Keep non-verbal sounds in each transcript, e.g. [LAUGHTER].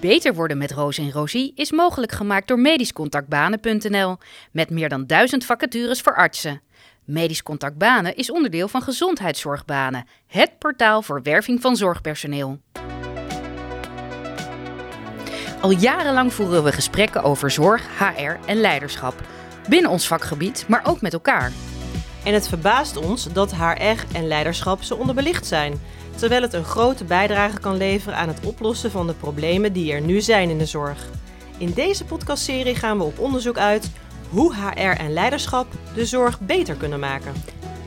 Beter worden met Roos en Rosie is mogelijk gemaakt door medischcontactbanen.nl met meer dan duizend vacatures voor artsen. Medisch Contact Banen is onderdeel van Gezondheidszorgbanen, het portaal voor werving van zorgpersoneel. Al jarenlang voeren we gesprekken over zorg, HR en leiderschap. Binnen ons vakgebied, maar ook met elkaar. En het verbaast ons dat HR en leiderschap zo onderbelicht zijn. Terwijl het een grote bijdrage kan leveren aan het oplossen van de problemen die er nu zijn in de zorg. In deze podcastserie gaan we op onderzoek uit hoe HR en leiderschap de zorg beter kunnen maken.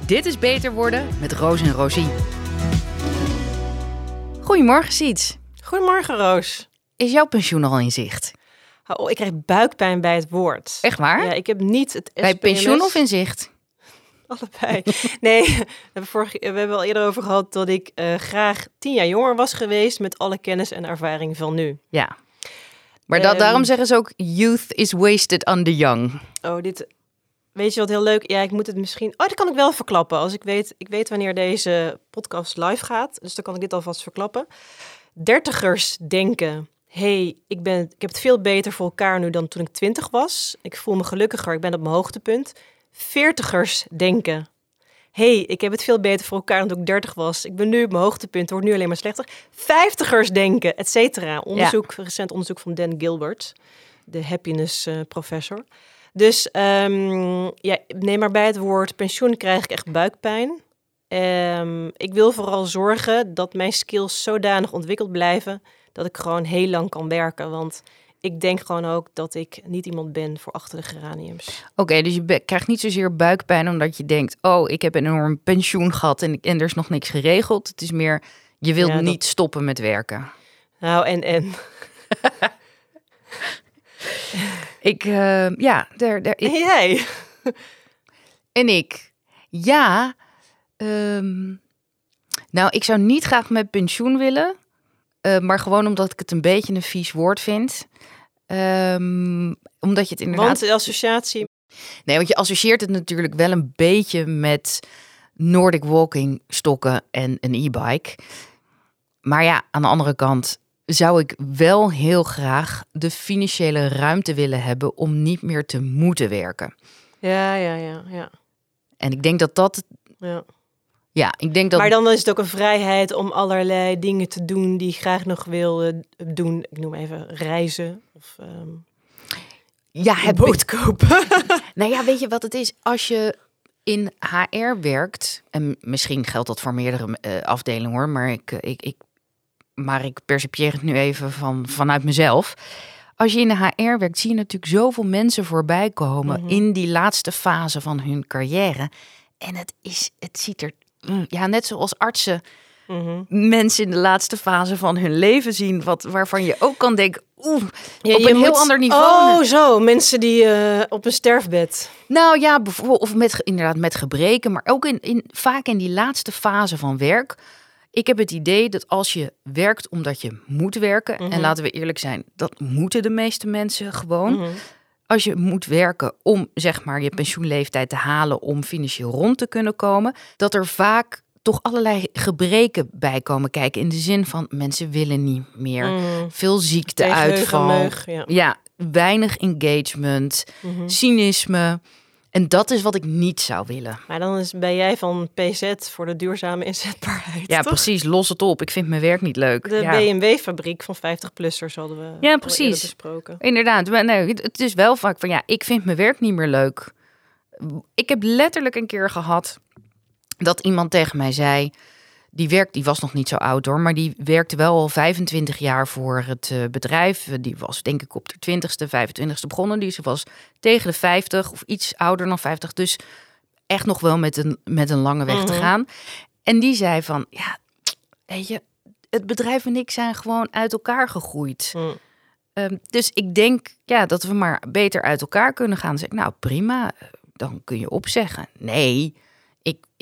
Dit is Beter Worden met Roos en Rosie. Goedemorgen, Siets. Goedemorgen, Roos. Is jouw pensioen al in zicht? Oh, ik krijg buikpijn bij het woord. Echt waar? Ja, ik heb niet het Bij pensioen of in zicht? Allebei. Nee, [LAUGHS] we hebben, we hebben al eerder over gehad dat ik eh, graag tien jaar jonger was geweest met alle kennis en ervaring van nu. Ja. Maar dat, Ehm. daarom zeggen ze ook, youth is wasted on the young. Oh, dit. Weet je wat heel leuk? Ja, ik moet het misschien. Oh, dat kan ik wel verklappen. Als ik weet, ik weet wanneer deze podcast live gaat. Dus dan kan ik dit alvast verklappen. Dertigers denken. hey, ik, ben, ik heb het veel beter voor elkaar nu dan toen ik twintig was. Ik voel me gelukkiger, ik ben op mijn hoogtepunt. Veertigers denken. hey, ik heb het veel beter voor elkaar dan toen ik dertig was. Ik ben nu op mijn hoogtepunt, het wordt nu alleen maar slechter. Vijftigers denken, et cetera. Onderzoek, recent onderzoek van Dan Gilbert, de happiness eh, professor. Dus ehm, ja, neem maar bij het woord pensioen krijg ik echt buikpijn. Ehm, ik wil vooral zorgen dat mijn skills zodanig ontwikkeld blijven dat ik gewoon heel lang kan werken. Want ik denk gewoon ook dat ik niet iemand ben voor achter de geraniums. Oké, dus je krijgt niet zozeer buikpijn omdat je denkt, oh, ik heb een enorm pensioen gehad en, en er is nog niks geregeld. Het is meer, je wilt Ja, dat- niet stoppen met werken. Nou, en en. [LAUGHS] Ik, eh, ja, daar, daar, En ik- jij? en ik, ja. ehm, nou, ik zou niet graag met pensioen willen, eh, maar gewoon omdat ik het een beetje een vies woord vind. Ehm, omdat je het inderdaad Want de associatie. Nee, want je associeert het natuurlijk wel een beetje met Nordic walking stokken en een e-bike. Maar ja, aan de andere kant zou ik wel heel graag de financiële ruimte willen hebben om niet meer te moeten werken. Ja, ja, ja, ja. En ik denk dat dat, ja. ja, ik denk dat. Maar dan is het ook een vrijheid om allerlei dingen te doen die ik graag nog wil doen. Ik noem even reizen of ehm ja, heb boot kopen. [LAUGHS] Nou ja, weet je wat het is? Als je in HR werkt, en misschien geldt dat voor meerdere eh, afdelingen hoor, maar ik, eh, ik, ik, maar ik percipieer het nu even van, vanuit mezelf. Als je in de HR werkt, zie je natuurlijk zoveel mensen voorbij komen Mhm. in die laatste fase van hun carrière. En het, is, het ziet er, mm, ja, net zoals artsen Mhm. mensen in de laatste fase van hun leven zien, wat, waarvan je ook kan denken, oeh, Ja, op een heel moet- ander niveau. Oh, zo. Mensen die eh, op een sterfbed. Nou ja, bijvoorbeeld, of met, inderdaad met gebreken, maar ook in, in, vaak in die laatste fase van werk. Ik heb het idee dat als je werkt omdat je moet werken, en Mhm. laten we eerlijk zijn, dat moeten de meeste mensen gewoon. Mhm. Als je moet werken om zeg maar je pensioenleeftijd te halen om financieel rond te kunnen komen, dat er vaak toch allerlei gebreken bij komen kijken. In de zin van mensen willen niet meer. Mhm. Veel ziekte, Tegen uitval. meug, ja. Ja, weinig engagement Mhm. cynisme. En dat is wat ik niet zou willen. Maar dan is, ben jij van PZ voor de duurzame inzetbaarheid. Ja, toch? precies. Los het op. Ik vind mijn werk niet leuk. De ja. BMW-fabriek van 50-plussers hadden we eerder precies. besproken. Inderdaad. Maar Nee, het is wel vaak van ja, ik vind mijn werk niet meer leuk. Ik heb letterlijk een keer gehad dat iemand tegen mij zei. Die werkt, die was nog niet zo oud hoor, maar die werkte wel al 25 jaar voor het eh, bedrijf. Die was denk ik op de 20ste, 25ste begonnen. Die ze was tegen de 50 of iets ouder dan 50. Dus echt nog wel met een, met een lange weg te Mhm. gaan. En die zei van, ja, weet je, het bedrijf en ik zijn gewoon uit elkaar gegroeid. Mm. Ehm, dus ik denk ja, dat we maar beter uit elkaar kunnen gaan. Dan zeg ik, nou prima, eh, dan kun je opzeggen. Nee,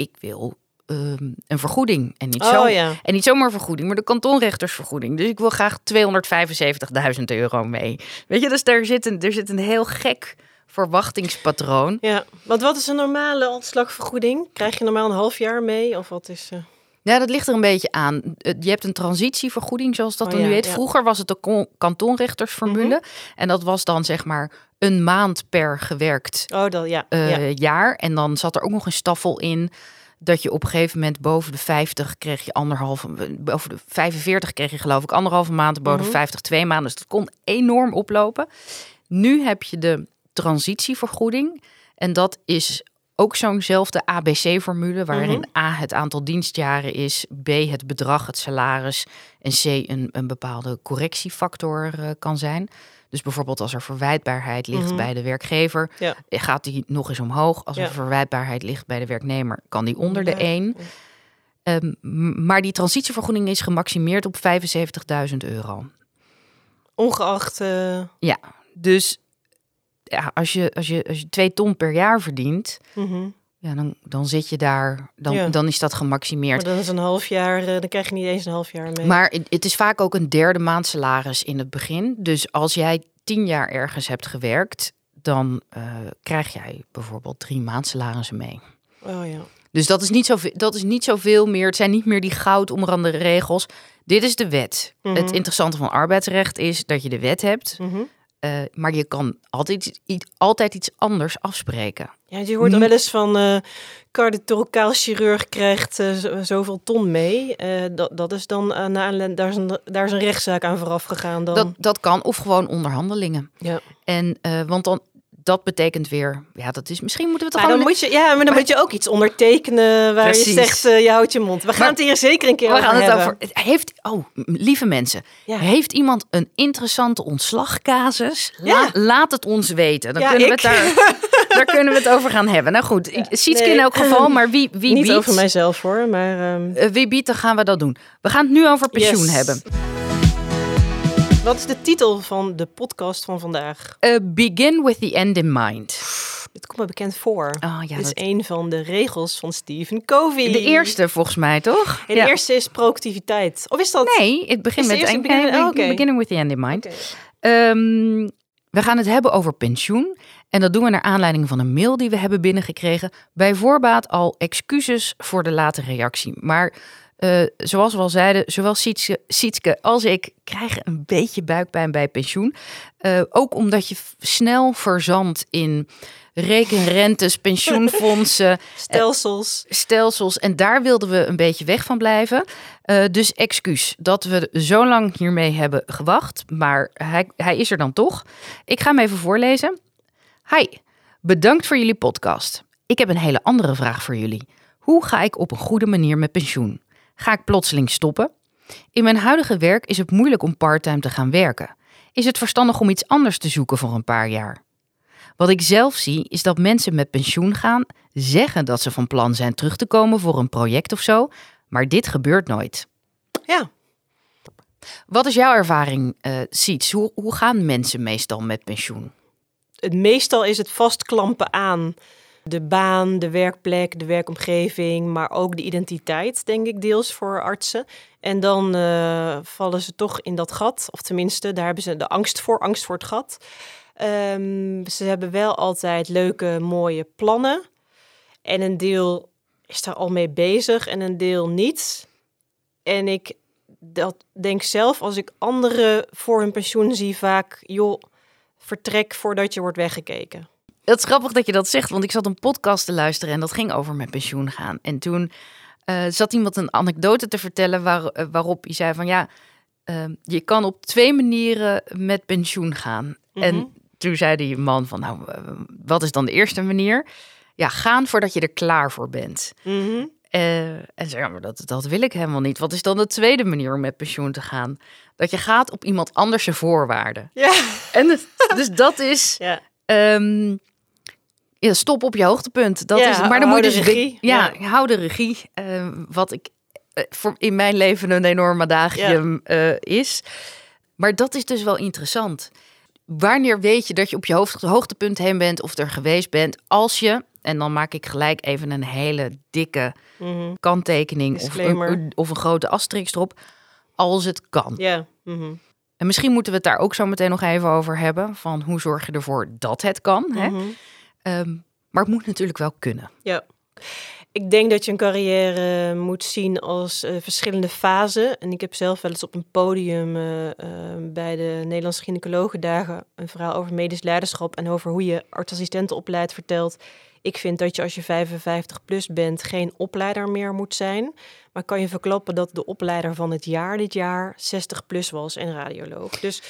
ik, wil ehm, een vergoeding. En niet, zo, Oh ja. en niet zomaar vergoeding, maar de kantonrechtersvergoeding. Dus ik wil graag 275.000 euro mee. Weet je, dus daar zit een, er zit een heel gek verwachtingspatroon. Ja, want wat is een normale ontslagvergoeding? Krijg je normaal een half jaar mee? Of wat is... eh, Ja, dat ligt er een beetje aan. Eh, Je hebt een transitievergoeding, zoals dat Oh dan ja, nu heet. ja. Vroeger was het de kantonrechtersformule. Mhm. En dat was dan zeg maar een maand per gewerkt Oh, dat, ja. eh, ja. jaar. En dan zat er ook nog een staffel in dat je op een gegeven moment boven de 50 kreeg je anderhalve, boven de 45 kreeg je geloof ik anderhalve maand, boven Mhm. de 50 twee maanden. Dus dat kon enorm oplopen. Nu heb je de transitievergoeding en dat is ook zo'nzelfde ABC-formule waarin Mhm. A het aantal dienstjaren is, B het bedrag, het salaris en C een, een bepaalde correctiefactor eh, kan zijn. Dus bijvoorbeeld als er verwijtbaarheid ligt Mhm. bij de werkgever, Ja. gaat die nog eens omhoog. Als Ja. er verwijtbaarheid ligt bij de werknemer, kan die onder de Ja. 1. Ehm, maar die transitievergoeding is gemaximeerd op 75.000 euro. Ongeacht... eh, Dus ja, als, je, als, je, als je twee ton per jaar verdient, mhm. ja, dan, dan zit je daar, dan, Ja. dan is dat gemaximeerd. Maar dan is een half jaar, eh, dan krijg je niet eens een half jaar mee. Maar het- is vaak ook een derde maand salaris in het begin. Dus als jij tien jaar ergens hebt gewerkt, dan eh, krijg jij bijvoorbeeld drie maand salarissen mee. Oh ja. Dus dat is, niet zoveel, dat is niet zoveel meer. Het zijn niet meer die goud omrande regels. Dit is de wet. Mhm. Het interessante van arbeidsrecht is dat je de wet hebt. Mhm. Eh, maar je kan altijd, iets- altijd iets anders afspreken. Ja, je hoort wel eens van cardiothoracaal chirurg krijgt eh, zo- zoveel ton mee. Dat, dat is dan aan aanleiding, daar is een, daar is een rechtszaak aan vooraf gegaan dan. Dat, dat kan. Of gewoon onderhandelingen. ja. En, want dan, dat betekent weer... Ja, dat is... Misschien moeten we het Maar dan moet je, ja, maar dan moet je ook iets ondertekenen waar Precies. je zegt, eh, je houdt je mond. We gaan het hier zeker een keer We over gaan het hebben. over. Heeft, oh, lieve mensen. Ja. Heeft iemand een interessante ontslagcasus? La- Ja. laat het ons weten. Dan Ja, kunnen we het daar, [LAUGHS] daar kunnen we het over gaan hebben. Nou goed, ik Sietske nee. in elk geval, maar wie, [LAUGHS] wie Niet biedt? over mijzelf hoor, maar ehm, Eh, wie biedt, dan gaan we dat doen. We gaan het nu over pensioen Yes. hebben. Wat is de titel van de podcast van vandaag? Begin with the end in mind. Dit komt me bekend voor. Oh, ja, Dit is dat- een van de regels van Stephen Covey. de eerste volgens mij, toch? En de eerste is productiviteit. Of is dat... Nee, het begint met en- begin- oh, beginning with the end in mind. Ehm, we gaan het hebben over pensioen. En dat doen we naar aanleiding van een mail die we hebben binnengekregen. Bij voorbaat al excuses voor de late reactie. Maar eh, zoals we al zeiden, zowel Sietske, Sietske als ik krijgen een beetje buikpijn bij pensioen. Eh, ook omdat je snel verzandt in rekenrentes, pensioenfondsen, [LAUGHS] Stelsels. stelsels. En daar wilden we een beetje weg van blijven. Eh, dus excuus dat we zo lang hiermee hebben gewacht. Maar hij, hij is er dan toch. Ik ga hem even voorlezen. Hi, bedankt voor jullie podcast. Ik heb een hele andere vraag voor jullie. Hoe ga ik op een goede manier met pensioen? Ga ik plotseling stoppen? In mijn huidige werk is het moeilijk om parttime te gaan werken. Is het verstandig om iets anders te zoeken voor een paar jaar? Wat ik zelf zie is dat mensen met pensioen gaan zeggen dat ze van plan zijn terug te komen voor een project of zo, maar dit gebeurt nooit. Ja. Wat is jouw ervaring, eh Siets? Hoe, hoe gaan mensen meestal met pensioen? Het meestal is het vastklampen aan de baan, de werkplek, de werkomgeving, maar ook de identiteit, denk ik, deels voor artsen. En dan eh, vallen ze toch in dat gat, of tenminste, daar hebben ze de angst voor, angst voor het gat. Ehm, ze hebben wel altijd leuke, mooie plannen. En een deel is daar al mee bezig en een deel niet. En ik dat denk zelf, als ik anderen voor hun pensioen zie, vaak, joh, vertrek voordat je wordt weggekeken. Het is grappig dat je dat zegt, want ik zat een podcast te luisteren en dat ging over met pensioen gaan. En toen eh, zat iemand een anekdote te vertellen waar, eh, waarop hij zei van ja, eh, je kan op twee manieren met pensioen gaan. Mhm. En toen zei die man van nou, eh, wat is dan de eerste manier? Ja, gaan voordat je er klaar voor bent. Mhm. En zei, ja, maar dat, dat wil ik helemaal niet. Wat is dan de tweede manier om met pensioen te gaan? Dat je gaat op iemand anders zijn voorwaarden. Ja. En het- [LAUGHS] dus dat is ja. Ehm, ja, stop op je hoogtepunt. Dat Ja, is, maar dan moet je dus regie. Ja, Ja. hou de regie. Ehm, wat ik eh, voor in mijn leven een enorme daagje eh, is. Maar dat is dus wel interessant. Wanneer weet je dat je op je hoogte- hoogtepunt heen bent of er geweest bent? Als je, en dan maak ik gelijk even een hele dikke Mhm. kanttekening of een, of een grote asterisk erop. Als het kan. Ja. Mhm. En misschien moeten we het daar ook zo meteen nog even over hebben. Van hoe zorg je ervoor dat het kan. Hè? Ehm, maar het moet natuurlijk wel kunnen. Ja. Ik denk dat je een carrière moet zien als uh, verschillende fasen. En ik heb zelf wel eens op een podium uh, uh, bij de Nederlandse Gynaecologendagen een verhaal over medisch leiderschap en over hoe je artsassistenten opleidt verteld. Ik vind dat je als je 55 plus bent geen opleider meer moet zijn. Maar kan je verklappen dat de opleider van het jaar dit jaar 60 plus was en radioloog. Dus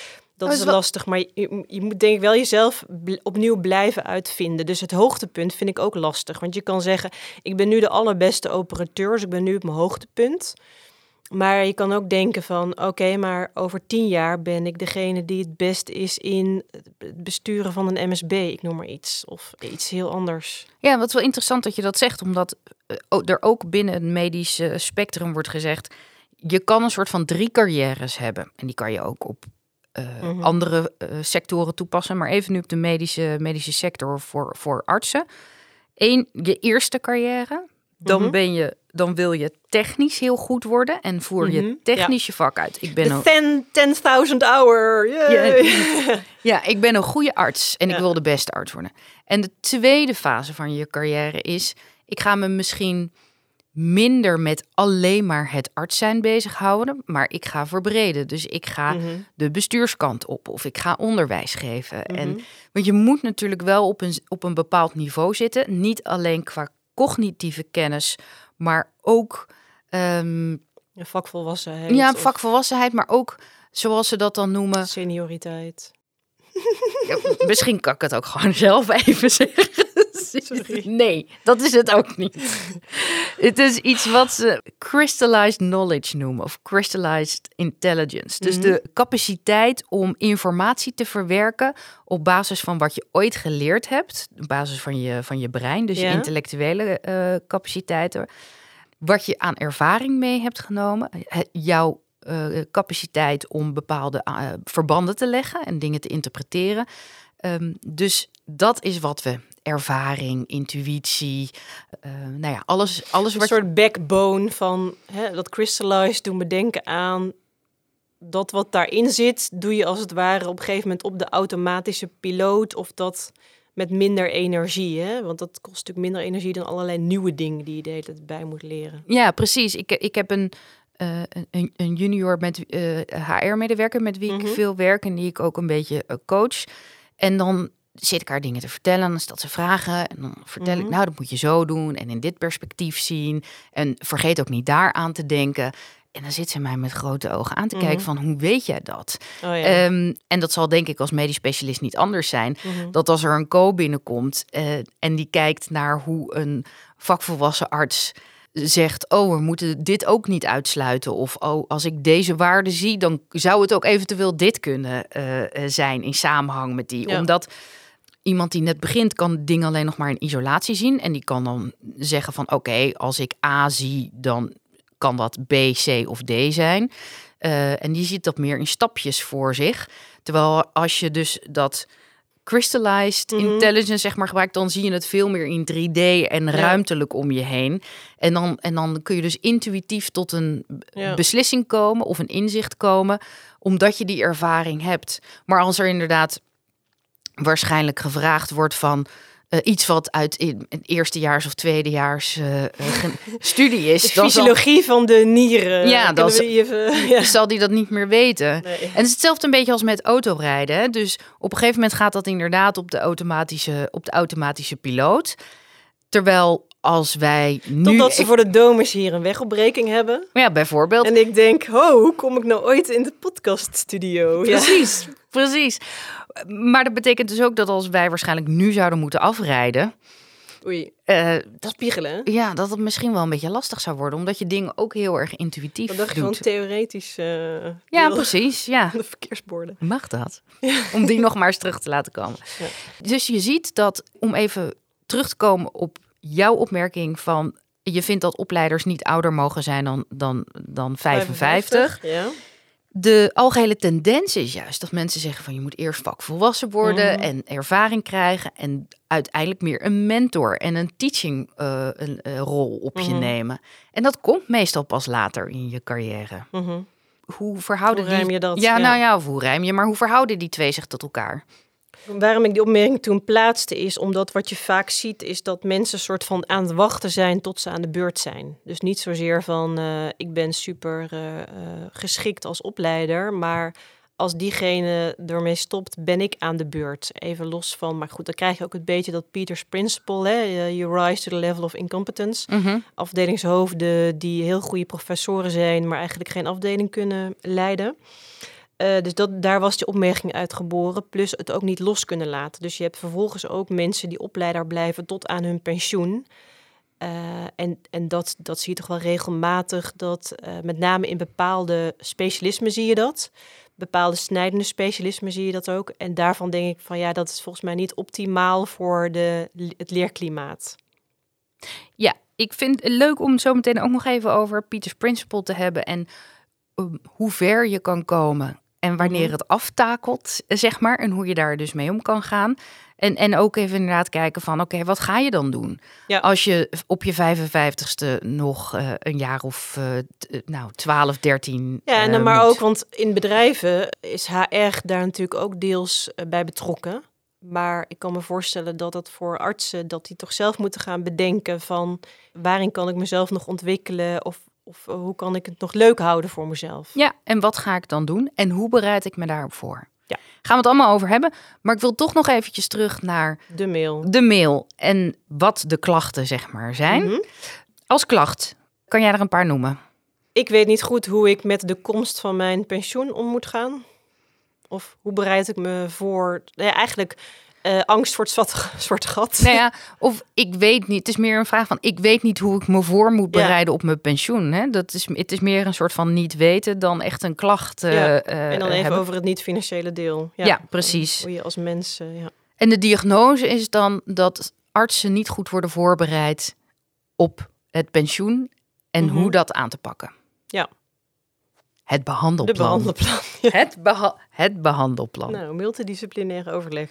dat oh, is, lastig, maar je, je, moet denk ik wel jezelf opnieuw blijven uitvinden. Dus het hoogtepunt vind ik ook lastig. Want je kan zeggen, ik ben nu de allerbeste operateur, dus ik ben nu op mijn hoogtepunt. Maar je kan ook denken van, oké, maar over tien jaar ben ik degene die het best is in het besturen van een MSB, ik noem maar iets. Of iets heel anders. Ja, wat wel interessant dat je dat zegt, omdat eh, er ook binnen het medische spectrum wordt gezegd, je kan een soort van drie carrières hebben. En die kan je ook op uh, andere uh, sectoren toepassen. Maar even nu op de medische, medische sector voor, voor artsen. Eén, je eerste carrière. Dan, mhm. ben je, dan wil je technisch heel goed worden en voer je mm technisch je vak uit. Ik ben een 10.000 hour. Ja, [LAUGHS] ja, ik ben een goede arts en ik wil de beste arts worden. En de tweede fase van je carrière is, ik ga me misschien minder met alleen maar het arts zijn bezighouden, maar ik ga verbreden. Dus ik ga mhm. de bestuurskant op of ik ga onderwijs geven. En, mhm. want je moet natuurlijk wel op een, op een bepaald niveau zitten, niet alleen qua cognitieve kennis, maar ook. Um, vakvolwassenheid. Ja, vakvolwassenheid, maar ook zoals ze dat dan noemen. Senioriteit. misschien kan ik het ook gewoon [LAUGHS] zelf even zeggen. Nee, dat is het ook niet. [LAUGHS] het is iets wat ze crystallized knowledge noemen of crystallized intelligence. Dus mhm. de capaciteit om informatie te verwerken op basis van wat je ooit geleerd hebt, op basis van je, van je brein, dus je intellectuele uh, capaciteiten. Wat je aan ervaring mee hebt genomen, jouw uh, capaciteit om bepaalde uh, verbanden te leggen en dingen te interpreteren. Um, dus dat is wat we ervaring, intuïtie, uh, nou ja, alles, alles wat... Een soort backbone van hè, dat crystallize doen we denken aan dat wat daarin zit, doe je als het ware op een gegeven moment op de automatische piloot of dat met minder energie, hè? Want dat kost natuurlijk minder energie dan allerlei nieuwe dingen die je de hele tijd bij moet leren. Ja, precies. Ik, ik heb een, uh, een, een, junior met uh, eh, HR-medewerker met wie ik mhm. veel werk en die ik ook een beetje coach. En dan zit ik haar dingen te vertellen. Dan stelt ze vragen. En dan vertel ik, mhm. nou, dat moet je zo doen. En in dit perspectief zien. En vergeet ook niet daar aan te denken. En dan zit ze mij met grote ogen aan te kijken mhm. van hoe weet jij dat? Oh, ja. Ehm, en dat zal denk ik als medisch specialist niet anders zijn. Mhm. Dat als er een co binnenkomt uh, en die kijkt naar hoe een vakvolwassen arts zegt: Oh, we moeten dit ook niet uitsluiten. Of oh, als ik deze waarde zie, dan zou het ook eventueel dit kunnen uh, zijn in samenhang met die. Omdat iemand die net begint, kan dingen alleen nog maar in isolatie zien. En die kan dan zeggen: van oké, als ik A zie, dan kan dat B, C of D zijn. Uh, en die ziet dat meer in stapjes voor zich. Terwijl als je dus dat crystallized mhm. intelligence zeg maar gebruikt, dan zie je het veel meer in 3D en ruimtelijk om je heen. En dan, en dan kun je dus intuïtief tot een beslissing komen of een inzicht komen, omdat je die ervaring hebt. Maar als er inderdaad waarschijnlijk gevraagd wordt van uh, iets wat uit in, in eerstejaars of tweedejaars uh, [LAUGHS] studie is. De fysiologie van de nieren. Ja, dan [LAUGHS] ja. zal die dat niet meer weten. Nee. En het is hetzelfde een beetje als met autorijden. Dus op een gegeven moment gaat dat inderdaad op de automatische, op de automatische piloot. Terwijl als wij nu... Totdat ze voor de domers hier een wegopbreking hebben. Ja, bijvoorbeeld. En ik denk, oh, hoe kom ik nou ooit in de podcaststudio? Precies, precies. Maar dat betekent dus ook dat als wij waarschijnlijk nu zouden moeten afrijden... Oei, uh, dat spiegelen. Ja, dat het misschien wel een beetje lastig zou worden, omdat je dingen ook heel erg intuïtief dat doet. gewoon theoretisch. Uh, ja, precies. Ja. [LAUGHS] De verkeersborden. Mag dat? [LAUGHS] Om die nog maar eens terug te laten komen. Ja. Dus je ziet dat, om even terug te komen op jouw opmerking van je vindt dat opleiders niet ouder mogen zijn dan, dan, dan 55. ja. De algehele tendens is juist dat mensen zeggen van je moet eerst vakvolwassen worden mhm. en ervaring krijgen en uiteindelijk meer een mentor en een teaching uh, een, uh, rol op je mhm. nemen. En dat komt meestal pas later in je carrière. Mhm. Hoe verhouden hoe rijm je dat? Ja, nou ja, of hoe rijm je, maar hoe verhouden die twee zich tot elkaar? Waarom ik die opmerking toen plaatste is omdat wat je vaak ziet is dat mensen soort van aan het wachten zijn tot ze aan de beurt zijn. Dus niet zozeer van uh, ik ben super uh, uh, geschikt als opleider, maar als diegene ermee stopt, ben ik aan de beurt. Even los van, maar goed, dan krijg je ook een beetje dat Peters principle, hè? you rise to the level of incompetence. Mm -hmm. Afdelingshoofden die heel goede professoren zijn, maar eigenlijk geen afdeling kunnen leiden. Uh, dus dat, daar was die opmerking uit geboren. Plus het ook niet los kunnen laten. Dus je hebt vervolgens ook mensen die opleider blijven tot aan hun pensioen. Uh, en en dat, dat zie je toch wel regelmatig. Dat uh, met name in bepaalde specialismen zie je dat. Bepaalde snijdende specialismen zie je dat ook. En daarvan denk ik van ja, dat is volgens mij niet optimaal voor de, het leerklimaat. Ja, ik vind het leuk om zo meteen ook nog even over Peters Principle te hebben. En um, hoe ver je kan komen en wanneer het aftakelt, zeg maar. En hoe je daar dus mee om kan gaan. En, en ook even inderdaad kijken van, oké, okay, wat ga je dan doen? Ja. Als je op je 55ste nog uh, een jaar of uh, nou, 12, 13 Ja, en dan uh, maar moet. ook, want in bedrijven is HR daar natuurlijk ook deels bij betrokken. Maar ik kan me voorstellen dat dat voor artsen, dat die toch zelf moeten gaan bedenken van waarin kan ik mezelf nog ontwikkelen of of uh, hoe kan ik het nog leuk houden voor mezelf? Ja, en wat ga ik dan doen? En hoe bereid ik me daarop voor? Ja. Gaan we het allemaal over hebben. Maar ik wil toch nog eventjes terug naar de mail. De mail en wat de klachten, zeg maar, zijn. Mm -hmm. Als klacht, kan jij er een paar noemen? Ik weet niet goed hoe ik met de komst van mijn pensioen om moet gaan. Of hoe bereid ik me voor... Ja, eigenlijk uh, angst voor het [LAUGHS] zwarte gat. Nou ja, of ik weet niet. Het is meer een vraag van ik weet niet hoe ik me voor moet bereiden ja. op mijn pensioen. Hè? Dat is, het is meer een soort van niet weten dan echt een klacht. Uh, ja. uh, en dan even hebben. over het niet-financiële deel. Ja, ja precies. Hoe je als mens. ja. En de diagnose is dan dat artsen niet goed worden voorbereid op het pensioen en Mm -hmm. hoe dat aan te pakken. Ja. Het behandelplan. De behandelplan. Het, beha het behandelplan. Nou, multidisciplinair overleg.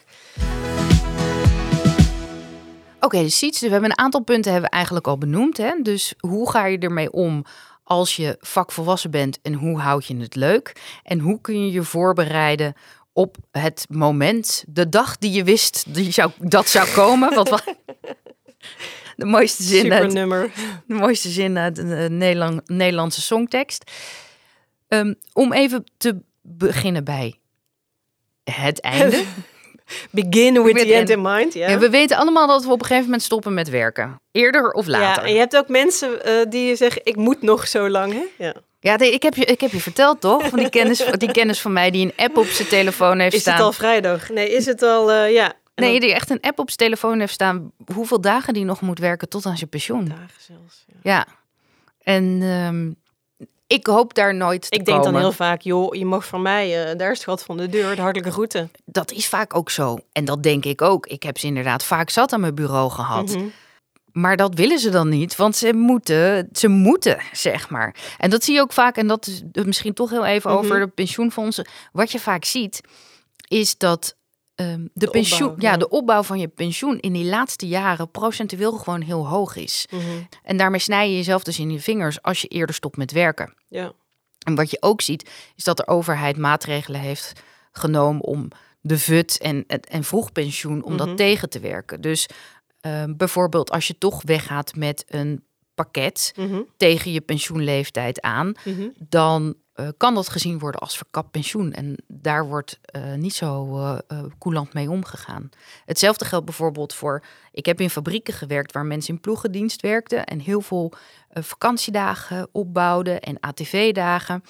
Oké, okay, dus Siets, we hebben een aantal punten hebben we eigenlijk al benoemd. Hè? Dus hoe ga je ermee om als je vakvolwassen bent en hoe houd je het leuk? En hoe kun je je voorbereiden op het moment, de dag die je wist die zou, dat zou komen? Wat was [LAUGHS] de mooiste zin Super uit, nummer. [LAUGHS] de mooiste zin uit de Nederland, Nederlandse songtekst. Um, om even te beginnen bij het einde. [LAUGHS] Begin with, the end in mind. Ja. Ja, we weten allemaal dat we op een gegeven moment stoppen met werken. Eerder of later. Ja, en je hebt ook mensen uh, die zeggen, ik moet nog zo lang. Hè? Ja. Ja, nee, ik, heb je, ik heb je verteld toch? Van die kennis, [LAUGHS] die kennis van mij die een app op zijn telefoon heeft is staan. Is het al vrijdag? Nee, is het al, uh, ja. En nee, die echt een app op zijn telefoon heeft staan. Hoeveel dagen die nog moet werken tot aan zijn pensioen. Dagen zelfs, ja. ja. En um, ik hoop daar nooit te Ik denk komen. dan heel vaak, joh, je mag van mij, uh, daar is het gat van de deur, de hartelijke groeten. Dat is vaak ook zo. En dat denk ik ook. Ik heb ze inderdaad vaak zat aan mijn bureau gehad. Mm -hmm. Maar dat willen ze dan niet, want ze moeten, ze moeten, zeg maar. En dat zie je ook vaak, en dat is misschien toch heel even mm -hmm. over de pensioenfondsen. Wat je vaak ziet, is dat um, de, De pensioen, opbouw, ja, ja. de opbouw van je pensioen in die laatste jaren procentueel gewoon heel hoog is. Mm -hmm. En daarmee snij je jezelf dus in je vingers als je eerder stopt met werken. Ja. En wat je ook ziet, is dat de overheid maatregelen heeft genomen om de VUT en, en vroegpensioen, om Mhm. dat tegen te werken. Dus uh, bijvoorbeeld als je toch weggaat met een pakket Mhm. tegen je pensioenleeftijd aan, Mhm. dan uh, kan dat gezien worden als verkapt pensioen. En daar wordt uh, niet zo uh, coulant mee omgegaan. Hetzelfde geldt bijvoorbeeld voor. Ik heb in fabrieken gewerkt waar mensen in ploegendienst werkten en heel veel vakantiedagen opbouwden en ATV-dagen.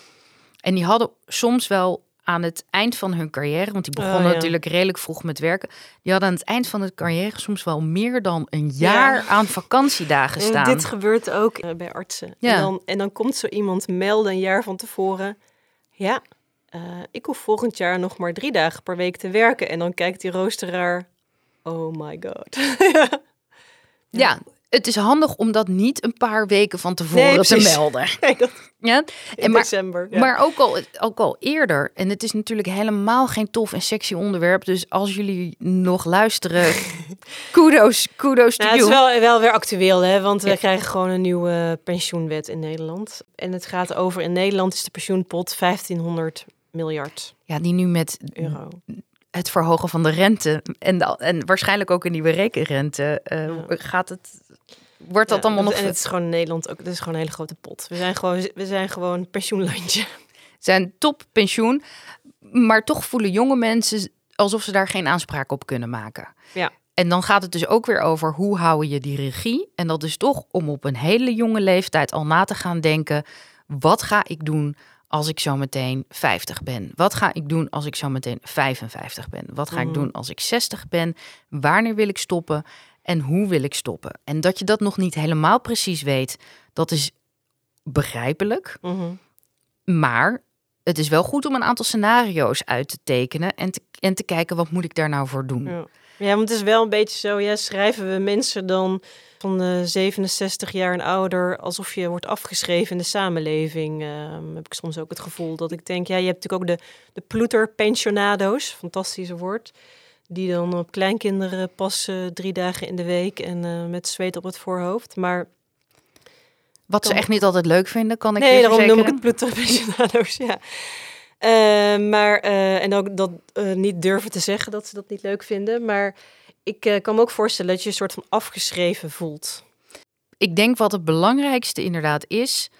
En die hadden soms wel aan het eind van hun carrière, want die begonnen Oh, ja. natuurlijk redelijk vroeg met werken, die hadden aan het eind van het carrière soms wel meer dan een jaar Ja. aan vakantiedagen [LAUGHS] En staan. dit gebeurt ook eh, bij artsen. Ja. En, dan, en dan komt zo iemand melden een jaar van tevoren. Ja, eh, ik hoef volgend jaar nog maar drie dagen per week te werken. En dan kijkt die roosteraar. Oh my god. [LAUGHS] Ja, het is handig om dat niet een paar weken van tevoren Nee, te melden. [LAUGHS] Nee, dat Ja? in En maar, december. Ja. maar ook, al, ook al eerder. En het is natuurlijk helemaal geen tof en sexy onderwerp. Dus als jullie nog luisteren, [LAUGHS] kudos, kudos Nou, het is wel, wel weer actueel, hè? want we krijgen gewoon een nieuwe pensioenwet in Nederland. En het gaat over, in Nederland is de pensioenpot 1500 miljard Ja, die nu met euro. het verhogen van de rente en, de- en waarschijnlijk ook een nieuwe rekenrente, eh, Ja. gaat het, wordt dat Ja, allemaal nog... En het is gewoon in Nederland ook. Het is gewoon een hele grote pot. We zijn gewoon, we zijn gewoon pensioenlandje. [LAUGHS] zijn top pensioen, maar toch voelen jonge mensen alsof ze daar geen aanspraak op kunnen maken. Ja. En dan gaat het dus ook weer over hoe hou je die regie. En dat is toch om op een hele jonge leeftijd al na te gaan denken: wat ga ik doen als ik zo meteen 50 ben? Wat ga ik doen als ik zo meteen 55 ben? Wat ga ik Mhm. doen als ik 60 ben? Wanneer wil ik stoppen? En hoe wil ik stoppen? En dat je dat nog niet helemaal precies weet, dat is begrijpelijk. Mhm. Maar het is wel goed om een aantal scenario's uit te tekenen en te, en te kijken wat moet ik daar nou voor doen. Ja. ja, want het is wel een beetje zo. Ja, schrijven we mensen dan van eh 67 jaar en ouder alsof je wordt afgeschreven in de samenleving? Ehm, heb ik soms ook het gevoel dat ik denk, ja, je hebt natuurlijk ook de, de ploeterpensionado's, fantastische woord. Die dan op kleinkinderen passen drie dagen in de week en eh, met zweet op het voorhoofd. Maar Wat ze echt niet altijd leuk vinden, kan ik nee, daarom noem ik het ploeterpensionado's, ja. Eh, maar, eh, en ook dat niet durven te zeggen dat ze dat niet leuk vinden. Maar ik kan me ook voorstellen dat je een soort van afgeschreven voelt. Ik denk wat het belangrijkste inderdaad is,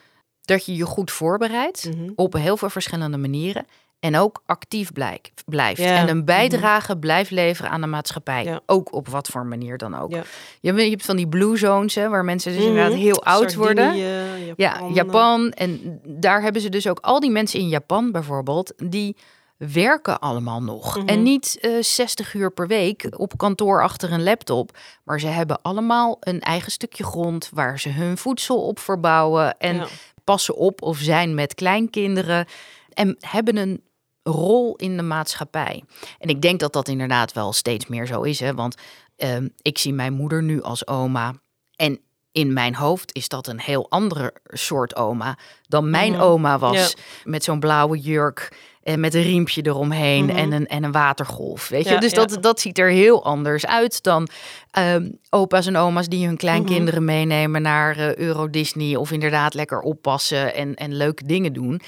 dat je je goed voorbereidt Mhm. op heel veel verschillende manieren. En ook actief blijk- blijft. Ja. En een bijdrage blijft leveren aan de maatschappij. Ja. Ook op wat voor manier dan ook. Ja. Je, hebt- je hebt van die blue zones, hè, waar mensen dus Mhm. inderdaad heel oud worden. Sardinië, Ja, Japan. Japan. En daar hebben ze dus ook al die mensen in Japan bijvoorbeeld, die werken allemaal nog. Mhm. En niet eh 60 uur per week op kantoor achter een laptop. Maar ze hebben allemaal een eigen stukje grond waar ze hun voedsel op verbouwen. En passen op of zijn met kleinkinderen. En hebben een rol in de maatschappij. En ik denk dat dat inderdaad wel steeds meer zo is. Hè? Want ehm, ik zie mijn moeder nu als oma. En in mijn hoofd is dat een heel andere soort oma dan mijn Mhm. oma was. Ja. Met zo'n blauwe jurk en met een riempje eromheen Mhm. en, een, en een watergolf. Weet je? Ja, dus ja. dat, dat ziet er heel anders uit dan ehm, opa's en oma's die hun kleinkinderen Mhm. meenemen naar eh, Euro Disney of inderdaad lekker oppassen en, en leuke dingen doen.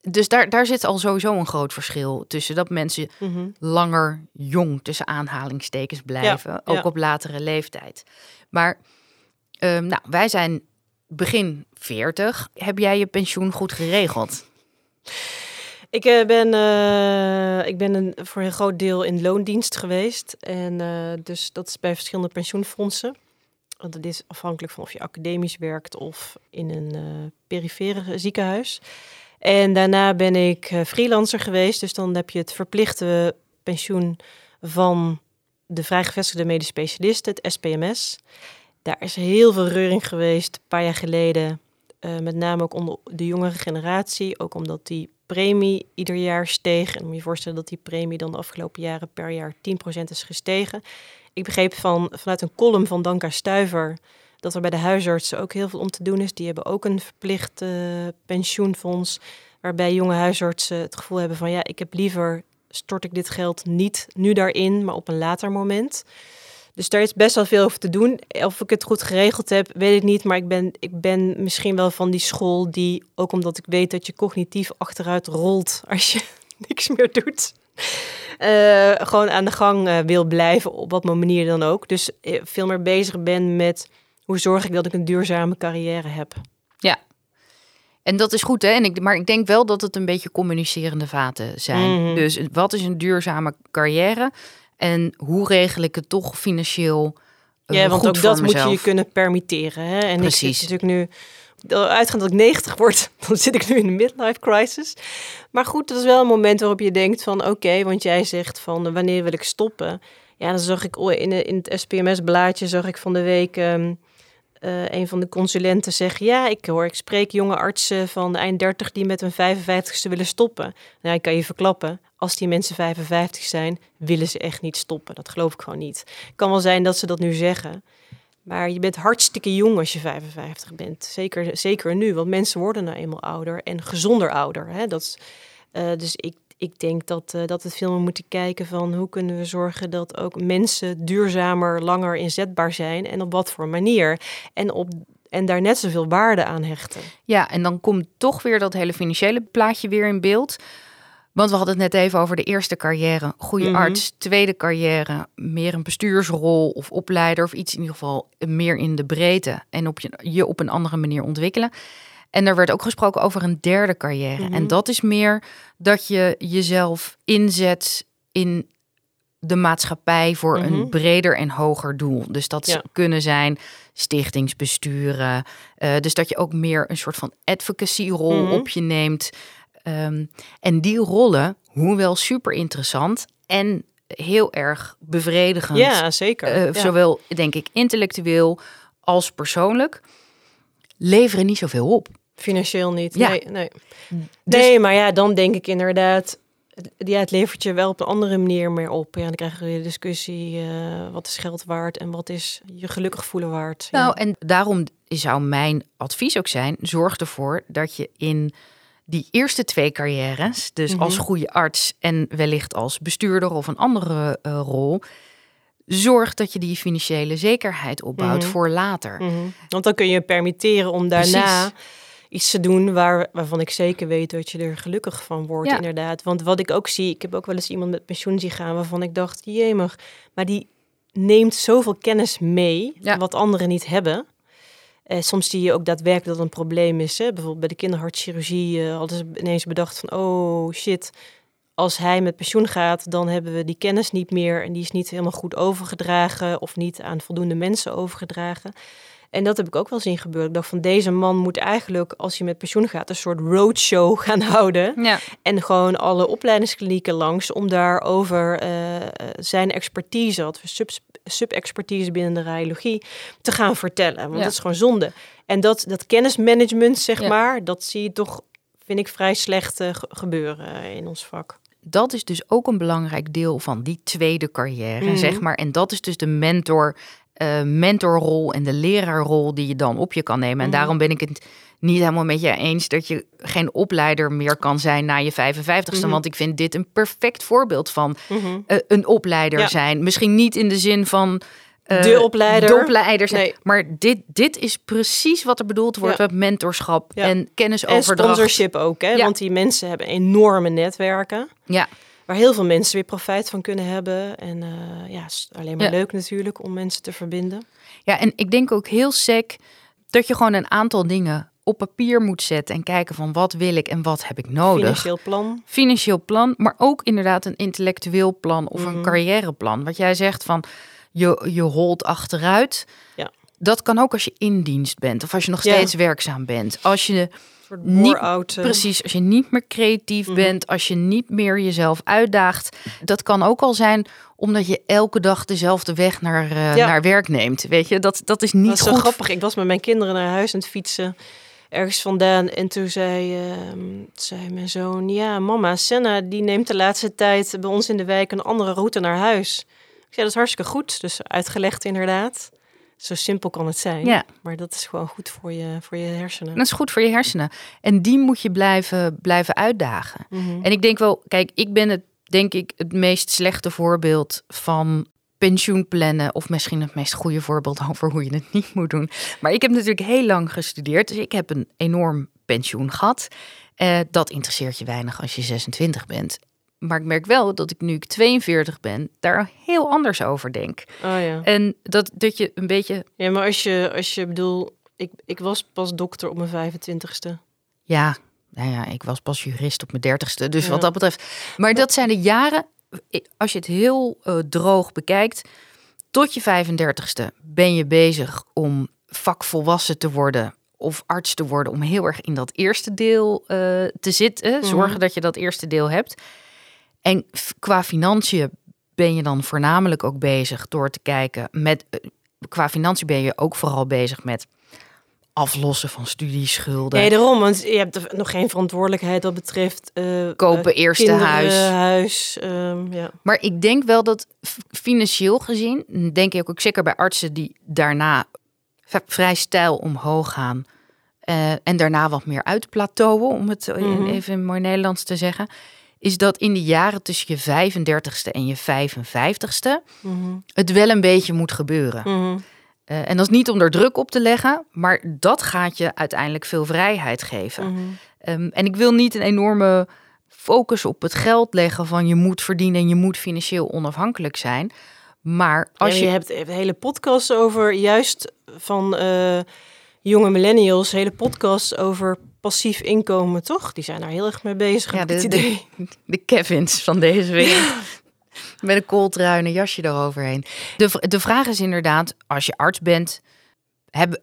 Dus daar, daar zit al sowieso een groot verschil tussen dat mensen Mhm. langer jong tussen aanhalingstekens blijven, ook ja. op latere leeftijd. Maar ehm, nou, wij zijn begin 40. Heb jij je pensioen goed geregeld? Ik eh, ben, eh, ik ben een, voor een groot deel in loondienst geweest. En eh, dus dat is bij verschillende pensioenfondsen. Want dat is afhankelijk van of je academisch werkt of in een perifere ziekenhuis. En daarna ben ik eh, freelancer geweest. Dus dan heb je het verplichte pensioen van de vrijgevestigde medisch specialisten, het SPMS. Daar is heel veel reuring geweest een paar jaar geleden. Eh, met name ook onder de jongere generatie. Ook omdat die premie ieder jaar steeg. En moet je je voorstellen dat die premie dan de afgelopen jaren per jaar 10% is gestegen. Ik begreep van, vanuit een column van Danka Stuiver dat er bij de huisartsen ook heel veel om te doen is. Die hebben ook een verplicht pensioenfonds. Waarbij jonge huisartsen het gevoel hebben van ja, ik heb liever stort ik dit geld niet nu daarin, maar op een later moment. Dus daar is best wel veel over te doen. Of ik het goed geregeld heb, weet ik niet. Maar ik ben, ik ben misschien wel van die school die, ook omdat ik weet dat je cognitief achteruit rolt als je [LAUGHS] niks meer doet. eh, gewoon aan de gang eh, wil blijven, op wat manier dan ook. Dus eh, veel meer bezig ben met hoe zorg ik dat ik een duurzame carrière heb. En dat is goed, hè? En ik, maar ik denk wel dat het een beetje communicerende vaten zijn. Mhm. Dus wat is een duurzame carrière? En hoe regel ik het toch financieel eh, Ja, want ook dat moet je je kunnen permitteren. Hè? En Precies. ik zit natuurlijk nu, uitgaand dat ik 90 word, [LAUGHS] dan zit ik nu in de midlife crisis. Maar goed, dat is wel een moment waarop je denkt van oké, want jij zegt van wanneer wil ik stoppen? Ja, dan zag ik oh, in, het SPMS-blaadje zag ik van de week ehm, eh, een van de consulenten zeggen: Ja, ik hoor, ik spreek jonge artsen van eind 30 die met hun 55ste willen stoppen. Nou, ik kan je verklappen, als die mensen 55 zijn, willen ze echt niet stoppen. Dat geloof ik gewoon niet. Kan wel zijn dat ze dat nu zeggen. Maar je bent hartstikke jong als je 55 bent. Zeker, zeker nu, want mensen worden nou eenmaal ouder en gezonder ouder. Hè? Dat eh, dus ik, ik denk dat, eh, dat het veel meer moeten kijken van hoe kunnen we zorgen dat ook mensen duurzamer, langer inzetbaar zijn en op wat voor manier. En, op, en daar net zoveel waarde aan hechten. Ja, en dan komt toch weer dat hele financiële plaatje weer in beeld. Want we hadden het net even over de eerste carrière, goede Mhm. arts. Tweede carrière, meer een bestuursrol of opleider of iets in ieder geval meer in de breedte en op je, je op een andere manier ontwikkelen. En er werd ook gesproken over een derde carrière. Mhm. En dat is meer dat je jezelf inzet in de maatschappij voor Mhm. een breder en hoger doel. Dus dat Ja. kunnen zijn stichtingsbesturen. eh, dus dat je ook meer een soort van advocacy-rol Mhm. op je neemt. Ehm, en die rollen, hoewel super interessant en heel erg bevredigend. Ja, zeker. eh, Ja. Zowel, denk ik, intellectueel als persoonlijk. Leveren niet zoveel op. Financieel niet. Ja. Nee, nee. Dus- nee, maar ja, dan denk ik inderdaad. Ja, het levert je wel op een andere manier meer op. Ja, dan krijgen we de discussie: eh, wat is geld waard en wat is je gelukkig voelen waard? Nou, ja. en daarom zou mijn advies ook zijn: zorg ervoor dat je in die eerste twee carrières, dus Mhm. als goede arts en wellicht als bestuurder of een andere eh, rol, zorg dat je die financiële zekerheid opbouwt Mhm. voor later. Mhm. Want dan kun je je permitteren om daarna Precies. Iets te doen waar, waarvan ik zeker weet dat je er gelukkig van wordt, Ja. inderdaad. Want wat ik ook zie, ik heb ook wel eens iemand met pensioen zien gaan waarvan ik dacht, jemig, maar die neemt zoveel kennis mee, Ja. wat anderen niet hebben. Eh, soms zie je ook daadwerkelijk dat een probleem is. Hè? Bijvoorbeeld bij de kinderhartchirurgie eh, hadden ze ineens bedacht van, oh shit, als hij met pensioen gaat, dan hebben we die kennis niet meer en die is niet helemaal goed overgedragen of niet aan voldoende mensen overgedragen. En dat heb ik ook wel zien gebeuren. Ik dacht van deze man moet eigenlijk, als hij met pensioen gaat, een soort roadshow [LAUGHS] gaan houden. Ja, En gewoon alle opleidingsklinieken langs om daarover eh, eh, zijn expertise, wat we sub, sub-expertise binnen de radiologie, te gaan vertellen. Want Ja. dat is gewoon zonde. En dat, dat kennismanagement, zeg Ja. maar, dat zie je toch, vind ik, vrij slecht eh, ge- gebeuren eh, in ons vak. dat is dus ook een belangrijk deel van die tweede carrière, Mhm. zeg maar. En dat is dus de mentor, eh, mentorrol en de leraarrol die je dan op je kan nemen. En Mhm. daarom ben ik het niet helemaal met je eens dat je geen opleider meer kan zijn na je 55ste. Mhm. Want ik vind dit een perfect voorbeeld van Mhm. eh, een opleider Ja. zijn. Misschien niet in de zin van. eh, De opleider. De opleider zijn. Nee. Maar dit, dit is precies wat er bedoeld wordt Ja. met mentorschap Ja. en En kennisoverdracht. sponsorship ook, hè? Want die mensen hebben enorme netwerken. Ja, Waar heel veel mensen weer profijt van kunnen hebben. En eh, ja, is alleen maar Ja. leuk natuurlijk om mensen te verbinden. Ja, en ik denk ook heel sec dat je gewoon een aantal dingen op papier moet zetten en kijken van wat wil ik en wat heb ik nodig. Financieel plan. Financieel plan, maar ook inderdaad een intellectueel plan of een Mhm. carrièreplan. Wat jij zegt van je, je holt achteruit. Ja. Dat kan ook als je in dienst bent of als je nog Ja. steeds werkzaam bent. Als je Niet eh, Precies, als je niet meer creatief Mhm. bent, als je niet meer jezelf uitdaagt. Dat kan ook al zijn omdat je elke dag dezelfde weg naar, eh, Ja. naar werk neemt. Weet je, dat, dat is niet Dat is zo grappig. Ik was met mijn kinderen naar huis aan het fietsen. Ergens vandaan. En toen zei, ehm, zei mijn zoon... Ja, mama, Senna die neemt de laatste tijd bij ons in de wijk... een andere route naar huis. Ik zei, dat is hartstikke goed. Dus uitgelegd inderdaad. Zo simpel kan het zijn. Ja. Maar dat is gewoon goed voor je, voor je hersenen. Dat is goed voor je hersenen. En die moet je blijven, blijven uitdagen. Mhm. En ik denk wel, kijk, ik ben het denk ik het meest slechte voorbeeld van pensioenplannen. Of misschien het meest goede voorbeeld [LAUGHS] over hoe je het niet moet doen. Maar ik heb natuurlijk heel lang gestudeerd. Dus ik heb een enorm pensioen gehad. Eh, dat interesseert je weinig als je 26 bent. Maar ik merk wel dat ik nu ik 42 ben, daar heel anders over denk. Oh ja. En dat, dat je een beetje, Ja, maar als je, als je bedoel... Ik, ik was pas dokter op mijn 25ste. ja, nou ja, ik was pas jurist op mijn dertigste. Dus Ja. wat dat betreft. Maar dat zijn de jaren, als je het heel eh, droog bekijkt, tot je 35ste ben je bezig om vakvolwassen te worden of arts te worden, om heel erg in dat eerste deel eh, te zitten. Zorgen Mhm. dat je dat eerste deel hebt. En qua financiën ben je dan voornamelijk ook bezig door te kijken met. eh, qua financiën ben je ook vooral bezig met aflossen van studieschulden. Nee, daarom. Want je hebt nog geen verantwoordelijkheid wat betreft... eh, Kopen eh, eerste kinderen, huis. huis ehm, ja. Maar ik denk wel dat financieel gezien, denk ik ook zeker bij artsen die daarna vrij stijl omhoog gaan. eh, en daarna wat meer uitplateauen, om het eh, Mhm. even in mooi Nederlands te zeggen. Is dat in de jaren tussen je 35ste en je 55ste Mhm. het wel een beetje moet gebeuren. Mhm. Eh, en dat is niet om er druk op te leggen, maar dat gaat je uiteindelijk veel vrijheid geven. Mhm. Ehm, en ik wil niet een enorme focus op het geld leggen van je moet verdienen en je moet financieel onafhankelijk zijn. Maar als Ja, je, je hebt een hele podcast over, juist van eh, jonge millennials, hele podcast over passief inkomen, toch? Die zijn daar heel erg mee bezig. Ja, heb de- het de- idee. de Kevins van deze wereld. Met een kooltrui en een jasje eroverheen. De, de vraag is inderdaad, als je arts bent, hebben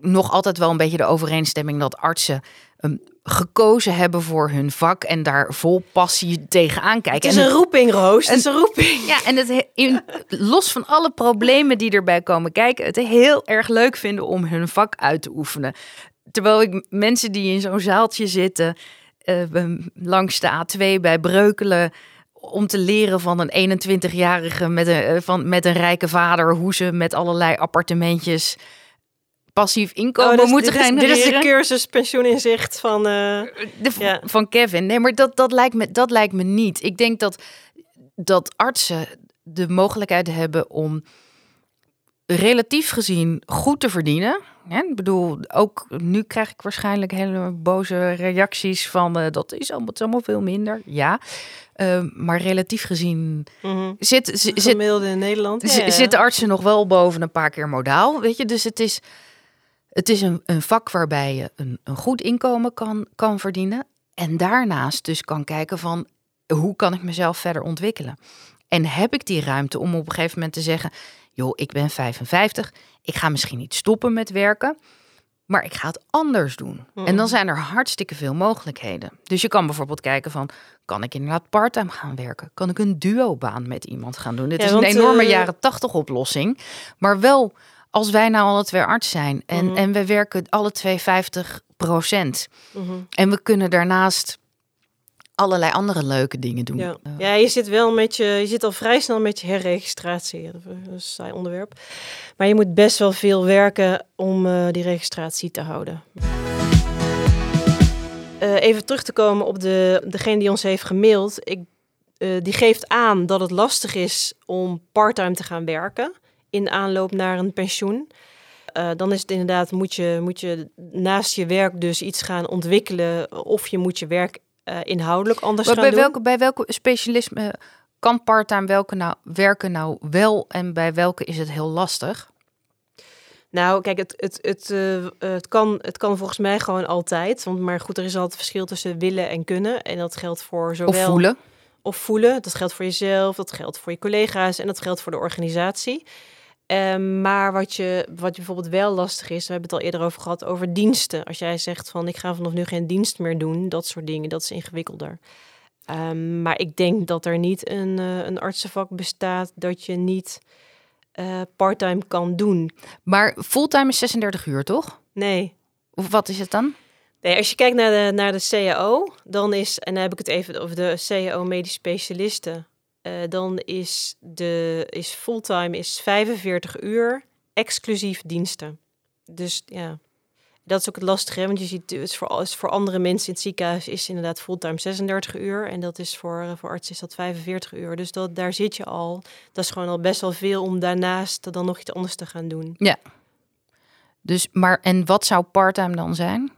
nog altijd wel een beetje de overeenstemming dat artsen ehm, gekozen hebben voor hun vak en daar vol passie tegenaan Het kijken. is En een roeping, Roos. Het is een roeping. ja, en het he- in, los van alle problemen die erbij komen kijken, het heel erg leuk vinden om hun vak uit te oefenen. Terwijl ik mensen die in zo'n zaaltje zitten, eh, langs de A2 bij Breukelen, om te leren van een 21-jarige met een, eh, van, met een rijke vader, hoe ze met allerlei appartementjes passief inkomen Oh, is- moeten dit, is, genereren. dit is de cursus pensioeninzicht van... eh, De, Ja. Van Kevin. Nee, maar dat, dat, lijkt me, dat lijkt me niet. Ik denk dat, dat artsen de mogelijkheid hebben om relatief gezien goed te verdienen. Ja, ik bedoel, ook nu krijg ik waarschijnlijk hele boze reacties van eh, dat is allemaal, allemaal veel minder. Ja, Eh, maar relatief gezien mhm. zit, zit, zit, Gemiddelde in Nederland. Ja, ja. Zitten artsen nog wel boven een paar keer modaal, weet je? Dus het is, het is een, een vak waarbij je een, een goed inkomen kan, kan verdienen. En daarnaast dus kan kijken van, hoe kan ik mezelf verder ontwikkelen? En heb ik die ruimte om op een gegeven moment te zeggen... joh, ik ben 55, ik ga misschien niet stoppen met werken... maar ik ga het anders doen. En dan zijn er hartstikke veel mogelijkheden. Dus je kan bijvoorbeeld kijken van... kan ik inderdaad parttime gaan werken? Kan ik een duobaan met iemand gaan doen? Dit Ja, is een want, enorme eh, jaren tachtig oplossing. Maar wel, als wij nou alle twee arts zijn... en, Mhm. en we werken alle twee 50 procent... Mhm. en we kunnen daarnaast allerlei andere leuke dingen doen. Ja. Ja, je zit wel met je, je zit al vrij snel met je herregistratie. Dat is een saai onderwerp. Maar je moet best wel veel werken om eh, die registratie te houden. Eh, even terug te komen op de, degene die ons heeft gemaild. Ik, eh, die geeft aan dat het lastig is om parttime te gaan werken in aanloop naar een pensioen. Dan is het inderdaad, moet je, moet je naast je werk dus iets gaan ontwikkelen. Of je moet je werk eh, inhoudelijk anders Maar gaan bij doen. welke, bij welke specialisme kan parttime welke nou, werken nou wel en bij welke is het heel lastig? Nou, kijk, het, het, het, eh, het, kan, het kan volgens mij gewoon altijd. Want, maar goed, er is altijd verschil tussen willen en kunnen. En dat geldt voor zowel... Of voelen? Of voelen. Dat geldt voor jezelf, dat geldt voor je collega's en dat geldt voor de organisatie. Ehm, maar wat je, wat je bijvoorbeeld wel lastig is, we hebben het al eerder over gehad, over diensten. Als jij zegt van ik ga vanaf nu geen dienst meer doen, dat soort dingen, dat is ingewikkelder. Ehm, maar ik denk dat er niet een, eh, een artsenvak bestaat dat je niet eh parttime kan doen. Maar fulltime is 36 uur, toch? Nee, Of wat is het dan? Nee, als je kijkt naar de, naar de CAO, dan is, en dan heb ik het even over de CAO medisch specialisten, eh, dan is, de, is fulltime is 45 uur, exclusief diensten. Dus ja, dat is ook het lastige, want je ziet, het voor, is voor andere mensen in het ziekenhuis is inderdaad fulltime 36 uur en dat is voor, eh, voor artsen is dat 45 uur. Dus dat, daar zit je al. Dat is gewoon al best wel veel om daarnaast dan nog iets anders te gaan doen. Dus, maar en wat zou parttime dan zijn?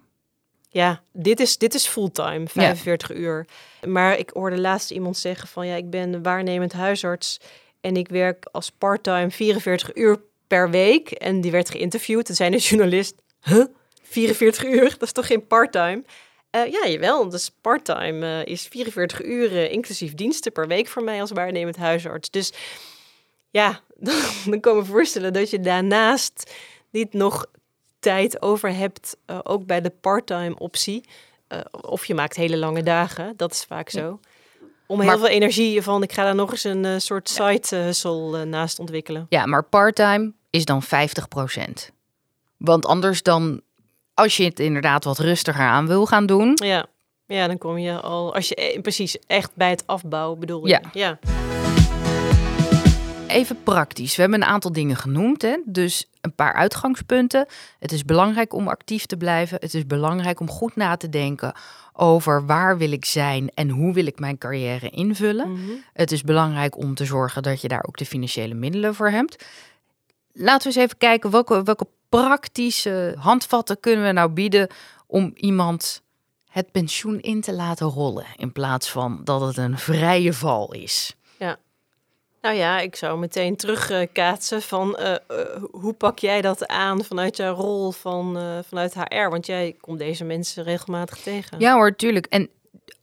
Ja, dit is, dit is fulltime, 45 uur. Maar ik hoorde laatst iemand zeggen van ja, ik ben waarnemend huisarts en ik werk als parttime 44 uur per week. En die werd geïnterviewd. Toen zei de journalist, huh? 44 uur? Dat is toch geen parttime? Eh ja, jawel. Dus parttime eh, is 44 uur inclusief diensten per week voor mij als waarnemend huisarts. Dus ja, [LAUGHS] dan kan ik me voorstellen dat je daarnaast niet nog tijd over hebt, eh, ook bij de parttime optie. Eh, of je maakt hele lange dagen, dat is vaak zo. Om heel Maar- veel energie van, ik ga daar nog eens een eh, soort side hustle naast ontwikkelen. Ja, maar parttime is dan 50% Want anders dan, als je het inderdaad wat rustiger aan wil gaan doen... Ja. ja, dan kom je al, als je eh, precies echt bij het afbouwen bedoel je. Ja. ja. Even praktisch. We hebben een aantal dingen genoemd. Hè? Dus een paar uitgangspunten. Het is belangrijk om actief te blijven. Het is belangrijk om goed na te denken over waar wil ik zijn en hoe wil ik mijn carrière invullen. Mhm. Het is belangrijk om te zorgen dat je daar ook de financiële middelen voor hebt. Laten we eens even kijken welke, welke praktische handvatten kunnen we nou bieden om iemand het pensioen in te laten rollen. In plaats van dat het een vrije val is. Nou ja, ik zou meteen terugkaatsen van eh, eh, hoe pak jij dat aan vanuit jouw rol van, eh, vanuit HR? Want jij komt deze mensen regelmatig tegen. Ja hoor, tuurlijk. En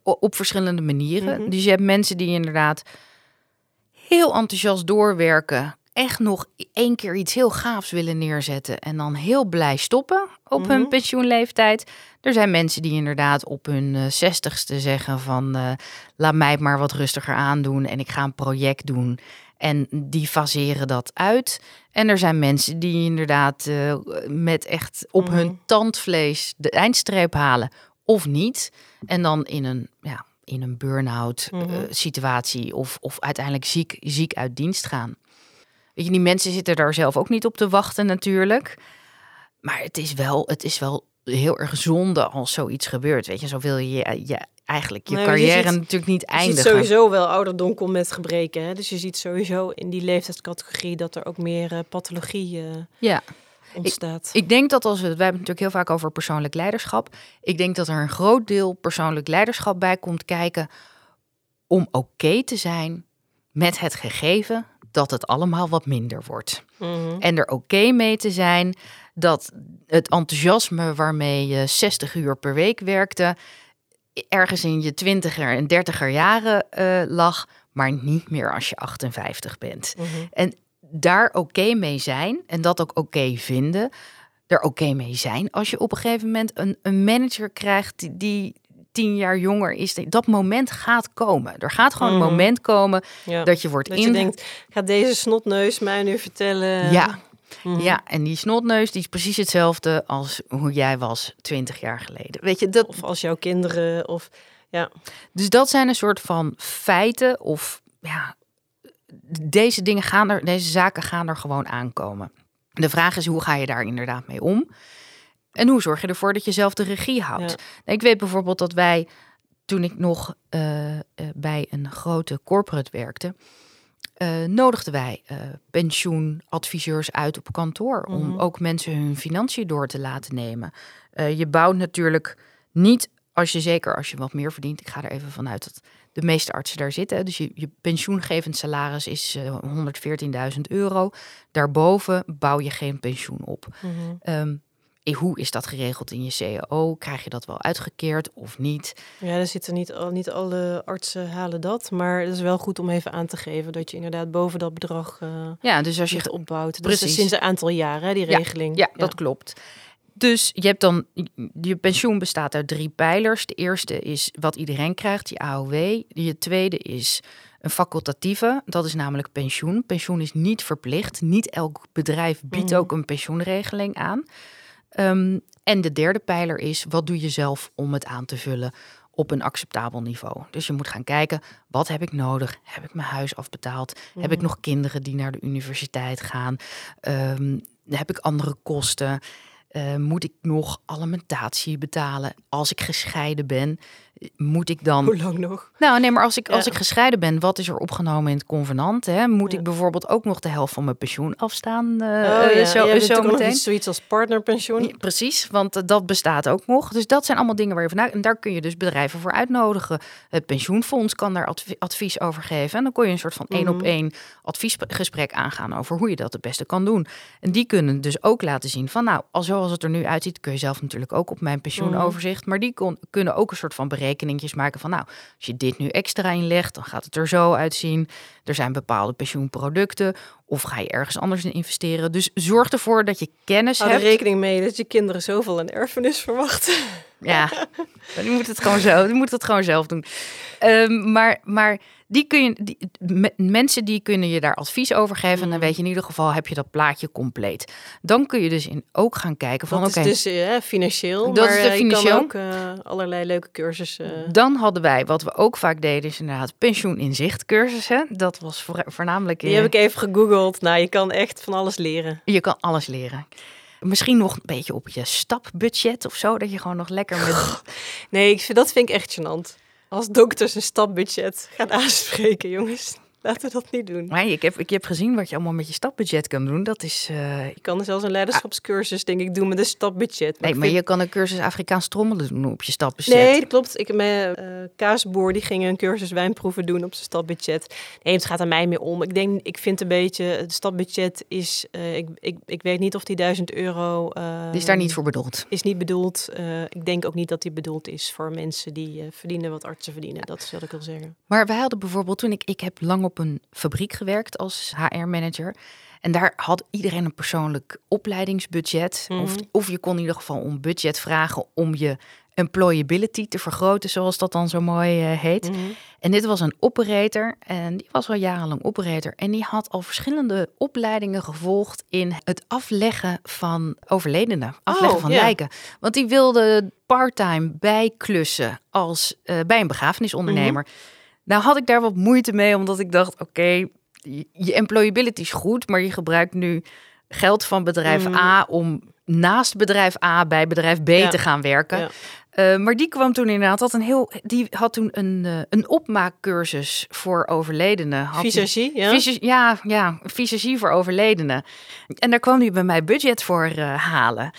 op verschillende manieren. Mhm. Dus je hebt mensen die inderdaad heel enthousiast doorwerken. Echt nog één keer iets heel gaafs willen neerzetten. En dan heel blij stoppen op hun Mhm. pensioenleeftijd. Er zijn mensen die inderdaad op hun eh, zestigste zeggen van... eh, laat mij het maar wat rustiger aandoen en ik ga een project doen. En die faseren dat uit. En er zijn mensen die inderdaad eh, met echt op Mhm. hun tandvlees de eindstreep halen of niet. En dan in een, ja, in een burn-out Mhm. situatie of, of uiteindelijk ziek, ziek uit dienst gaan. Weet je, die mensen zitten daar zelf ook niet op te wachten natuurlijk. Maar het is wel, het is wel heel erg zonde als zoiets gebeurt. Weet je, zo wil je, je eigenlijk je Nee, je carrière ziet- natuurlijk niet Je eindigen. ziet sowieso wel ouderdom komt met gebreken. Hè? Dus je ziet sowieso in die leeftijdscategorie dat er ook meer eh, pathologie eh, Ja, ontstaat. ik denk dat als we, wij hebben natuurlijk heel vaak over persoonlijk leiderschap. Ik denk dat er een groot deel persoonlijk leiderschap bij komt kijken om oké te zijn met het gegeven dat het allemaal wat minder wordt. Mhm. En er oké mee te zijn dat het enthousiasme waarmee je 60 uur per week werkte, ergens in je twintiger en dertiger jaren eh, lag, maar niet meer als je 58 bent. Mhm. En daar oké mee zijn en dat ook oké vinden. Er oké mee zijn als je op een gegeven moment een, een manager krijgt die, die tien jaar jonger is. Dat moment gaat komen. Er gaat gewoon Mhm. een moment komen Ja. dat je wordt Dat in... je denkt, gaat deze snotneus mij nu vertellen? Ja, Mhm. ja, en die snotneus die is precies hetzelfde als hoe jij was twintig jaar geleden. Weet je, dat, Of als jouw kinderen, of ja. dus dat zijn een soort van feiten of ja, deze dingen gaan er, deze zaken gaan er gewoon aankomen. De vraag is hoe ga je daar inderdaad mee om? En hoe zorg je ervoor dat je zelf de regie houdt? Ja. Ik weet bijvoorbeeld dat wij, toen ik nog eh, eh, bij een grote corporate werkte, eh, nodigden wij pensioenadviseurs uit op kantoor om Mhm. ook mensen hun financiën door te laten nemen. Je bouwt natuurlijk niet, als je zeker als je wat meer verdient, ik ga er even vanuit dat de meeste artsen daar zitten. Dus je, je pensioengevend salaris is eh 114.000 euro. Daarboven bouw je geen pensioen op. Eh, hoe is dat geregeld in je CAO? Krijg je dat wel uitgekeerd of niet? Ja, er zitten niet, al, niet alle artsen halen dat. Maar het is wel goed om even aan te geven dat je inderdaad boven dat bedrag eh Ja, dus als je zich opbouwt. Dat is Precies. sinds een aantal jaren, hè, die Ja, regeling. Ja, dat klopt. Dus je hebt dan, je pensioen bestaat uit drie pijlers. De eerste is wat iedereen krijgt, je AOW. Je tweede is een facultatieve, dat is namelijk pensioen. Pensioen is niet verplicht. Niet elk bedrijf biedt Mhm. ook een pensioenregeling aan. Ehm, en de derde pijler is, wat doe je zelf om het aan te vullen op een acceptabel niveau? Dus je moet gaan kijken, wat heb ik nodig? Heb ik mijn huis afbetaald? Heb ik Mhm. nog kinderen die naar de universiteit gaan? Ehm, heb ik andere kosten? Eh, moet ik nog alimentatie betalen als ik gescheiden ben? Moet ik dan Hoe lang nog? nou, nee, maar als ik, als ik gescheiden ben, wat is er opgenomen in het convenant? Hè? Moet Ja. ik bijvoorbeeld ook nog de helft van mijn pensioen afstaan? eh, oh, eh, ja. zo, zo meteen? iets, zoiets als partnerpensioen. Precies, want eh, dat bestaat ook nog. Dus dat zijn allemaal dingen waar je vanuit. En daar kun je dus bedrijven voor uitnodigen. Het pensioenfonds kan daar adv- advies over geven. En dan kon je een soort van één op Mhm. één adviesgesprek aangaan over hoe je dat het beste kan doen. En die kunnen dus ook laten zien van, nou, al zoals het er nu uitziet, kun je zelf natuurlijk ook op mijn pensioenoverzicht. Maar die kon, kunnen ook een soort van berekeningjes maken van, nou, als je dit nu extra inlegt, dan gaat het er zo uitzien. Er zijn bepaalde pensioenproducten. Of ga je ergens anders in investeren. Dus zorg ervoor dat je kennis Hou er hebt. rekening mee dat je kinderen zoveel een erfenis verwachten. Ja, [LAUGHS] die moet het gewoon zo. Die moet het gewoon zelf doen. Ehm, maar, maar die kun je, die, me- mensen die kunnen je daar advies over geven. En dan Mhm. weet je in ieder geval heb je dat plaatje compleet. Dan kun je dus in ook gaan kijken van Dat is dus eh, financieel. Dat maar is de eh, financieel. je kan ook eh, allerlei leuke cursussen. Dan hadden wij, wat we ook vaak deden, is inderdaad pensioen in zicht cursussen. Dat was voor- voornamelijk. Die heb ik even gegoogeld. Nou, je kan echt van alles leren. Je kan alles leren. Misschien nog een beetje op je stapbudget of zo. Dat je gewoon nog lekker met [LAUGHS] Nee, ik vind, dat vind ik echt gênant. Als dokters een stapbudget gaan aanspreken, jongens. Laten we dat niet doen. Maar ik heb, ik heb gezien wat je allemaal met je stapbudget kan doen. Dat is. Uh... Je kan er zelfs een leiderschapscursus, denk ik, doen met een stapbudget. Maar nee, maar je kan een cursus Afrikaans trommelen doen op je stapbudget. Nee, dat klopt. Ik mijn uh, kaasboer die ging een cursus wijnproeven doen op zijn stapbudget. Nee, het gaat er mij meer om. Ik denk, ik vind een beetje, het stapbudget is, uh, ik, ik, ik weet niet of die 1000 euro. die is daar niet voor bedoeld. Is niet bedoeld. ik denk ook niet dat die bedoeld is voor mensen die verdienen wat artsen verdienen. Dat zal ik wel zeggen. Maar wij hadden bijvoorbeeld toen ik, ik heb lang op een fabriek gewerkt als HR-manager. En daar had iedereen een persoonlijk opleidingsbudget. of, mhm. of je kon in ieder geval om budget vragen om je employability te vergroten, zoals dat dan zo mooi uh, heet. Mhm. En dit was een operator en die was al jarenlang operator. En die had al verschillende opleidingen gevolgd in het afleggen van overledenen, afleggen oh, van lijken. Want die wilde parttime bijklussen als uh, bij een begrafenisondernemer. Mhm. Nou had ik daar wat moeite mee, omdat ik dacht, oké, je employability is goed, maar je gebruikt nu geld van bedrijf mm. A om naast bedrijf A bij bedrijf B te gaan werken. Uh, maar die kwam toen inderdaad, had een heel, die had toen een, uh, een opmaakcursus voor overledenen. Visagie, ja? Visagie, ja, ja, visagie voor overledenen. En daar kwam hij bij mij budget voor uh, halen.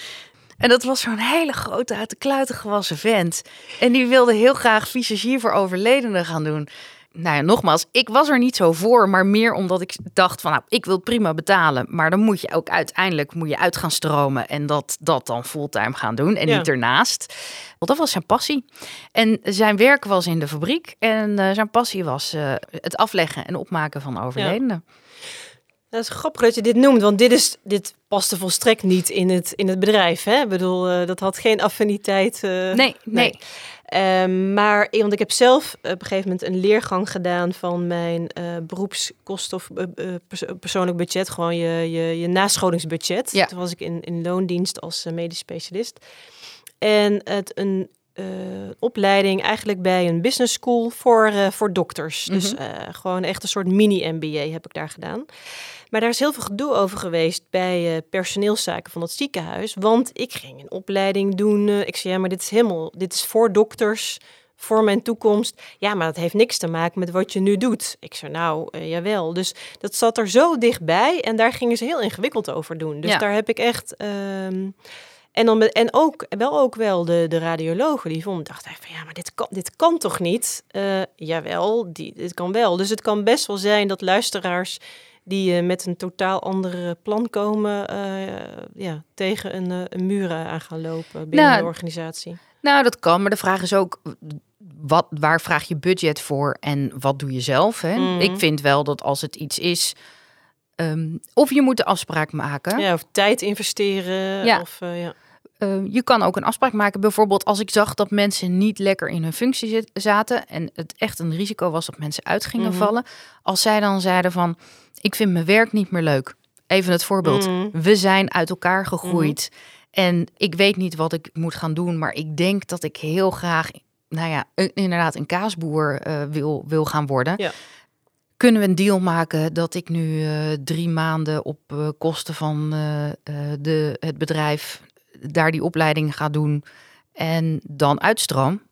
En dat was zo'n hele grote, uit de kluiten gewassen vent. En die wilde heel graag visagie voor overledenen gaan doen nou ja, nogmaals, ik was er niet zo voor, maar meer omdat ik dacht van, nou, ik wil prima betalen, maar dan moet je ook uiteindelijk moet je uit gaan stromen en dat, dat dan fulltime gaan doen en niet ernaast. Want dat was zijn passie. En zijn werk was in de fabriek en uh, zijn passie was uh, het afleggen en opmaken van overledenen. Ja. Dat is grappig dat je dit noemt, want dit, is, dit paste volstrekt niet in het, in het bedrijf. Hè? Ik bedoel, uh, dat had geen affiniteit. nee, nee. nee. Um, maar want ik heb zelf op een gegeven moment een leergang gedaan van mijn uh, beroepskosten of uh, persoonlijk budget, gewoon je, je, je nascholingsbudget. Ja. Toen was ik in, in loondienst als medisch specialist. En het een opleiding eigenlijk bij een business school voor, voor dokters. Dus mhm. gewoon echt een soort mini-MBA heb ik daar gedaan. Maar daar is heel veel gedoe over geweest bij uh, personeelszaken van het ziekenhuis. Want ik ging een opleiding doen. Uh, ik zei, ja, maar dit is helemaal, dit is voor dokters, voor mijn toekomst. Ja, maar dat heeft niks te maken met wat je nu doet. Ik zei, nou, uh, jawel. Dus dat zat er zo dichtbij en daar gingen ze heel ingewikkeld over doen. Dus daar heb ik echt... Um, en, dan, en ook, wel ook wel de, de radiologen die vonden, dachten van ja, maar dit kan, dit kan toch niet? Uh, jawel, die, dit kan wel. Dus het kan best wel zijn dat luisteraars die uh, met een totaal ander plan komen, uh, ja, tegen een, een muur aan gaan lopen binnen nou, de organisatie. Nou, dat kan, maar de vraag is ook, wat, waar vraag je budget voor en wat doe je zelf? Hè? Mm. Ik vind wel dat als het iets is, um, of je moet de afspraak maken. Ja, of tijd investeren. Ja. Of, ja. Uh, je kan ook een afspraak maken. Bijvoorbeeld als ik zag dat mensen niet lekker in hun functie zaten en het echt een risico was dat mensen uit gingen mm -hmm. vallen. Als zij dan zeiden van, ik vind mijn werk niet meer leuk. Even het voorbeeld. Mm. We zijn uit elkaar gegroeid. Mm. En ik weet niet wat ik moet gaan doen. Maar ik denk dat ik heel graag, nou ja, inderdaad een kaasboer uh, wil, wil gaan worden. Ja. Kunnen we een deal maken dat ik nu uh, drie maanden op uh, kosten van de, het bedrijf daar die opleiding ga doen en dan uitstroom?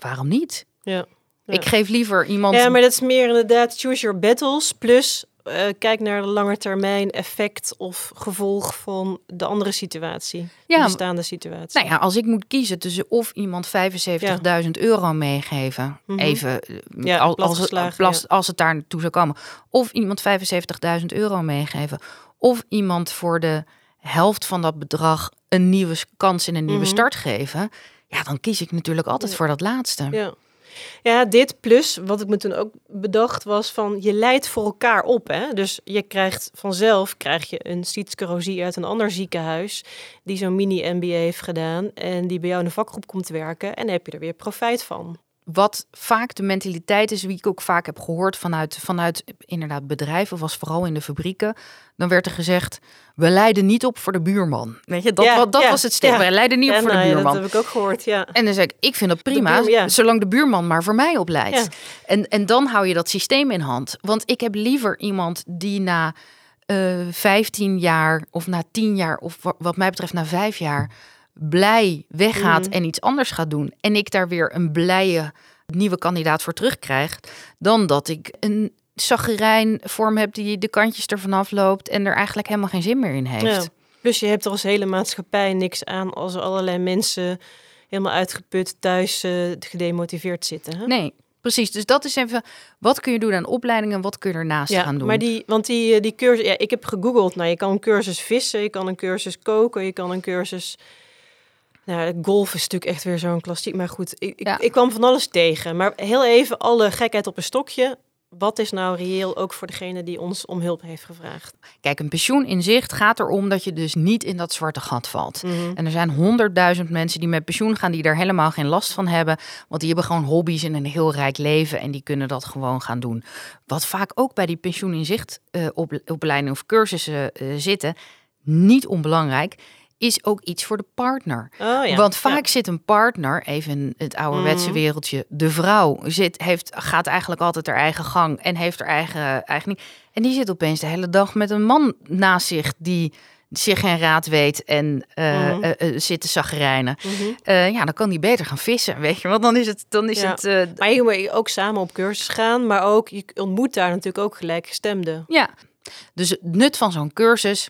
waarom niet? Ja. Ik geef liever iemand. Ja, maar dat is meer inderdaad choose your battles. Plus uh, kijk naar de lange termijn effect of gevolg van de andere situatie. Ja, de bestaande situatie. Nou ja, als ik moet kiezen tussen of iemand 75.000 euro meegeven, mm -hmm. even eh, ja, als, als, het, als, als het daar naartoe zou komen, of iemand 75.000 euro meegeven, of iemand voor de helft van dat bedrag een nieuwe kans in een nieuwe mm -hmm. start geven, ja, dan kies ik natuurlijk altijd voor dat laatste. Ja. Ja, dit plus, wat ik me toen ook bedacht was van je leidt voor elkaar op. Hè? Dus je krijgt vanzelf krijg je een zietscorrosie uit een ander ziekenhuis die zo'n mini-MBA heeft gedaan en die bij jou in de vakgroep komt werken en heb je er weer profijt van wat vaak de mentaliteit is, wie ik ook vaak heb gehoord vanuit, vanuit inderdaad bedrijven, was vooral in de fabrieken. Dan werd er gezegd, we leiden niet op voor de buurman. Weet je, dat, ja, dat was het stuk. We leiden niet op voor de buurman. dat heb ik ook gehoord, ja. En dan zeg ik, ik vind dat prima, zolang de buurman maar voor mij opleidt. En, en dan hou je dat systeem in hand. Want ik heb liever iemand die na uh, eh, 15 jaar of na 10 jaar, of wat mij betreft na 5 jaar blij weggaat mhm. en iets anders gaat doen. En ik daar weer een blije nieuwe kandidaat voor terugkrijg. Dan dat ik een vorm hebt die de kantjes ervan afloopt en er eigenlijk helemaal geen zin meer in heeft. Ja. Plus je hebt er als hele maatschappij niks aan als er allerlei mensen helemaal uitgeput thuis uh, gedemotiveerd zitten. Hè? Nee, precies. Dus dat is even, wat kun je doen aan opleidingen, wat kun je ernaast ja, gaan doen? Maar die, want die, eh, die cursus, ja, ik heb gegoogeld. Nou, je kan een cursus vissen, je kan een cursus koken, je kan een cursus. Nou, golf is natuurlijk echt weer zo'n klassiek. Maar goed, ik, ik, ik kwam van alles tegen. Maar heel even alle gekheid op een stokje wat is nou reëel ook voor degene die ons om hulp heeft gevraagd? Kijk, een pensioen in zicht gaat erom dat je dus niet in dat zwarte gat valt. Mhm. En er zijn honderdduizend mensen die met pensioen gaan die daar helemaal geen last van hebben. Want die hebben gewoon hobby's en een heel rijk leven en die kunnen dat gewoon gaan doen. Wat vaak ook bij die pensioen in zicht uh, op, opleiding of cursussen uh, zitten, niet onbelangrijk, is ook iets voor de partner. Oh, ja. Want vaak zit een partner, even in het ouderwetse Mhm. wereldje, de vrouw zit, heeft, gaat eigenlijk altijd haar eigen gang en heeft haar eigen, eigen. En die zit opeens de hele dag met een man naast zich die zich geen raad weet en eh, eh, zit te zagrijnen. Mhm. Ja, dan kan die beter gaan vissen, weet je. Want dan is het, dan is Ja. het Maar je moet ook samen op cursus gaan, maar ook je ontmoet daar natuurlijk ook gelijkgestemden. Ja, dus het nut van zo'n cursus,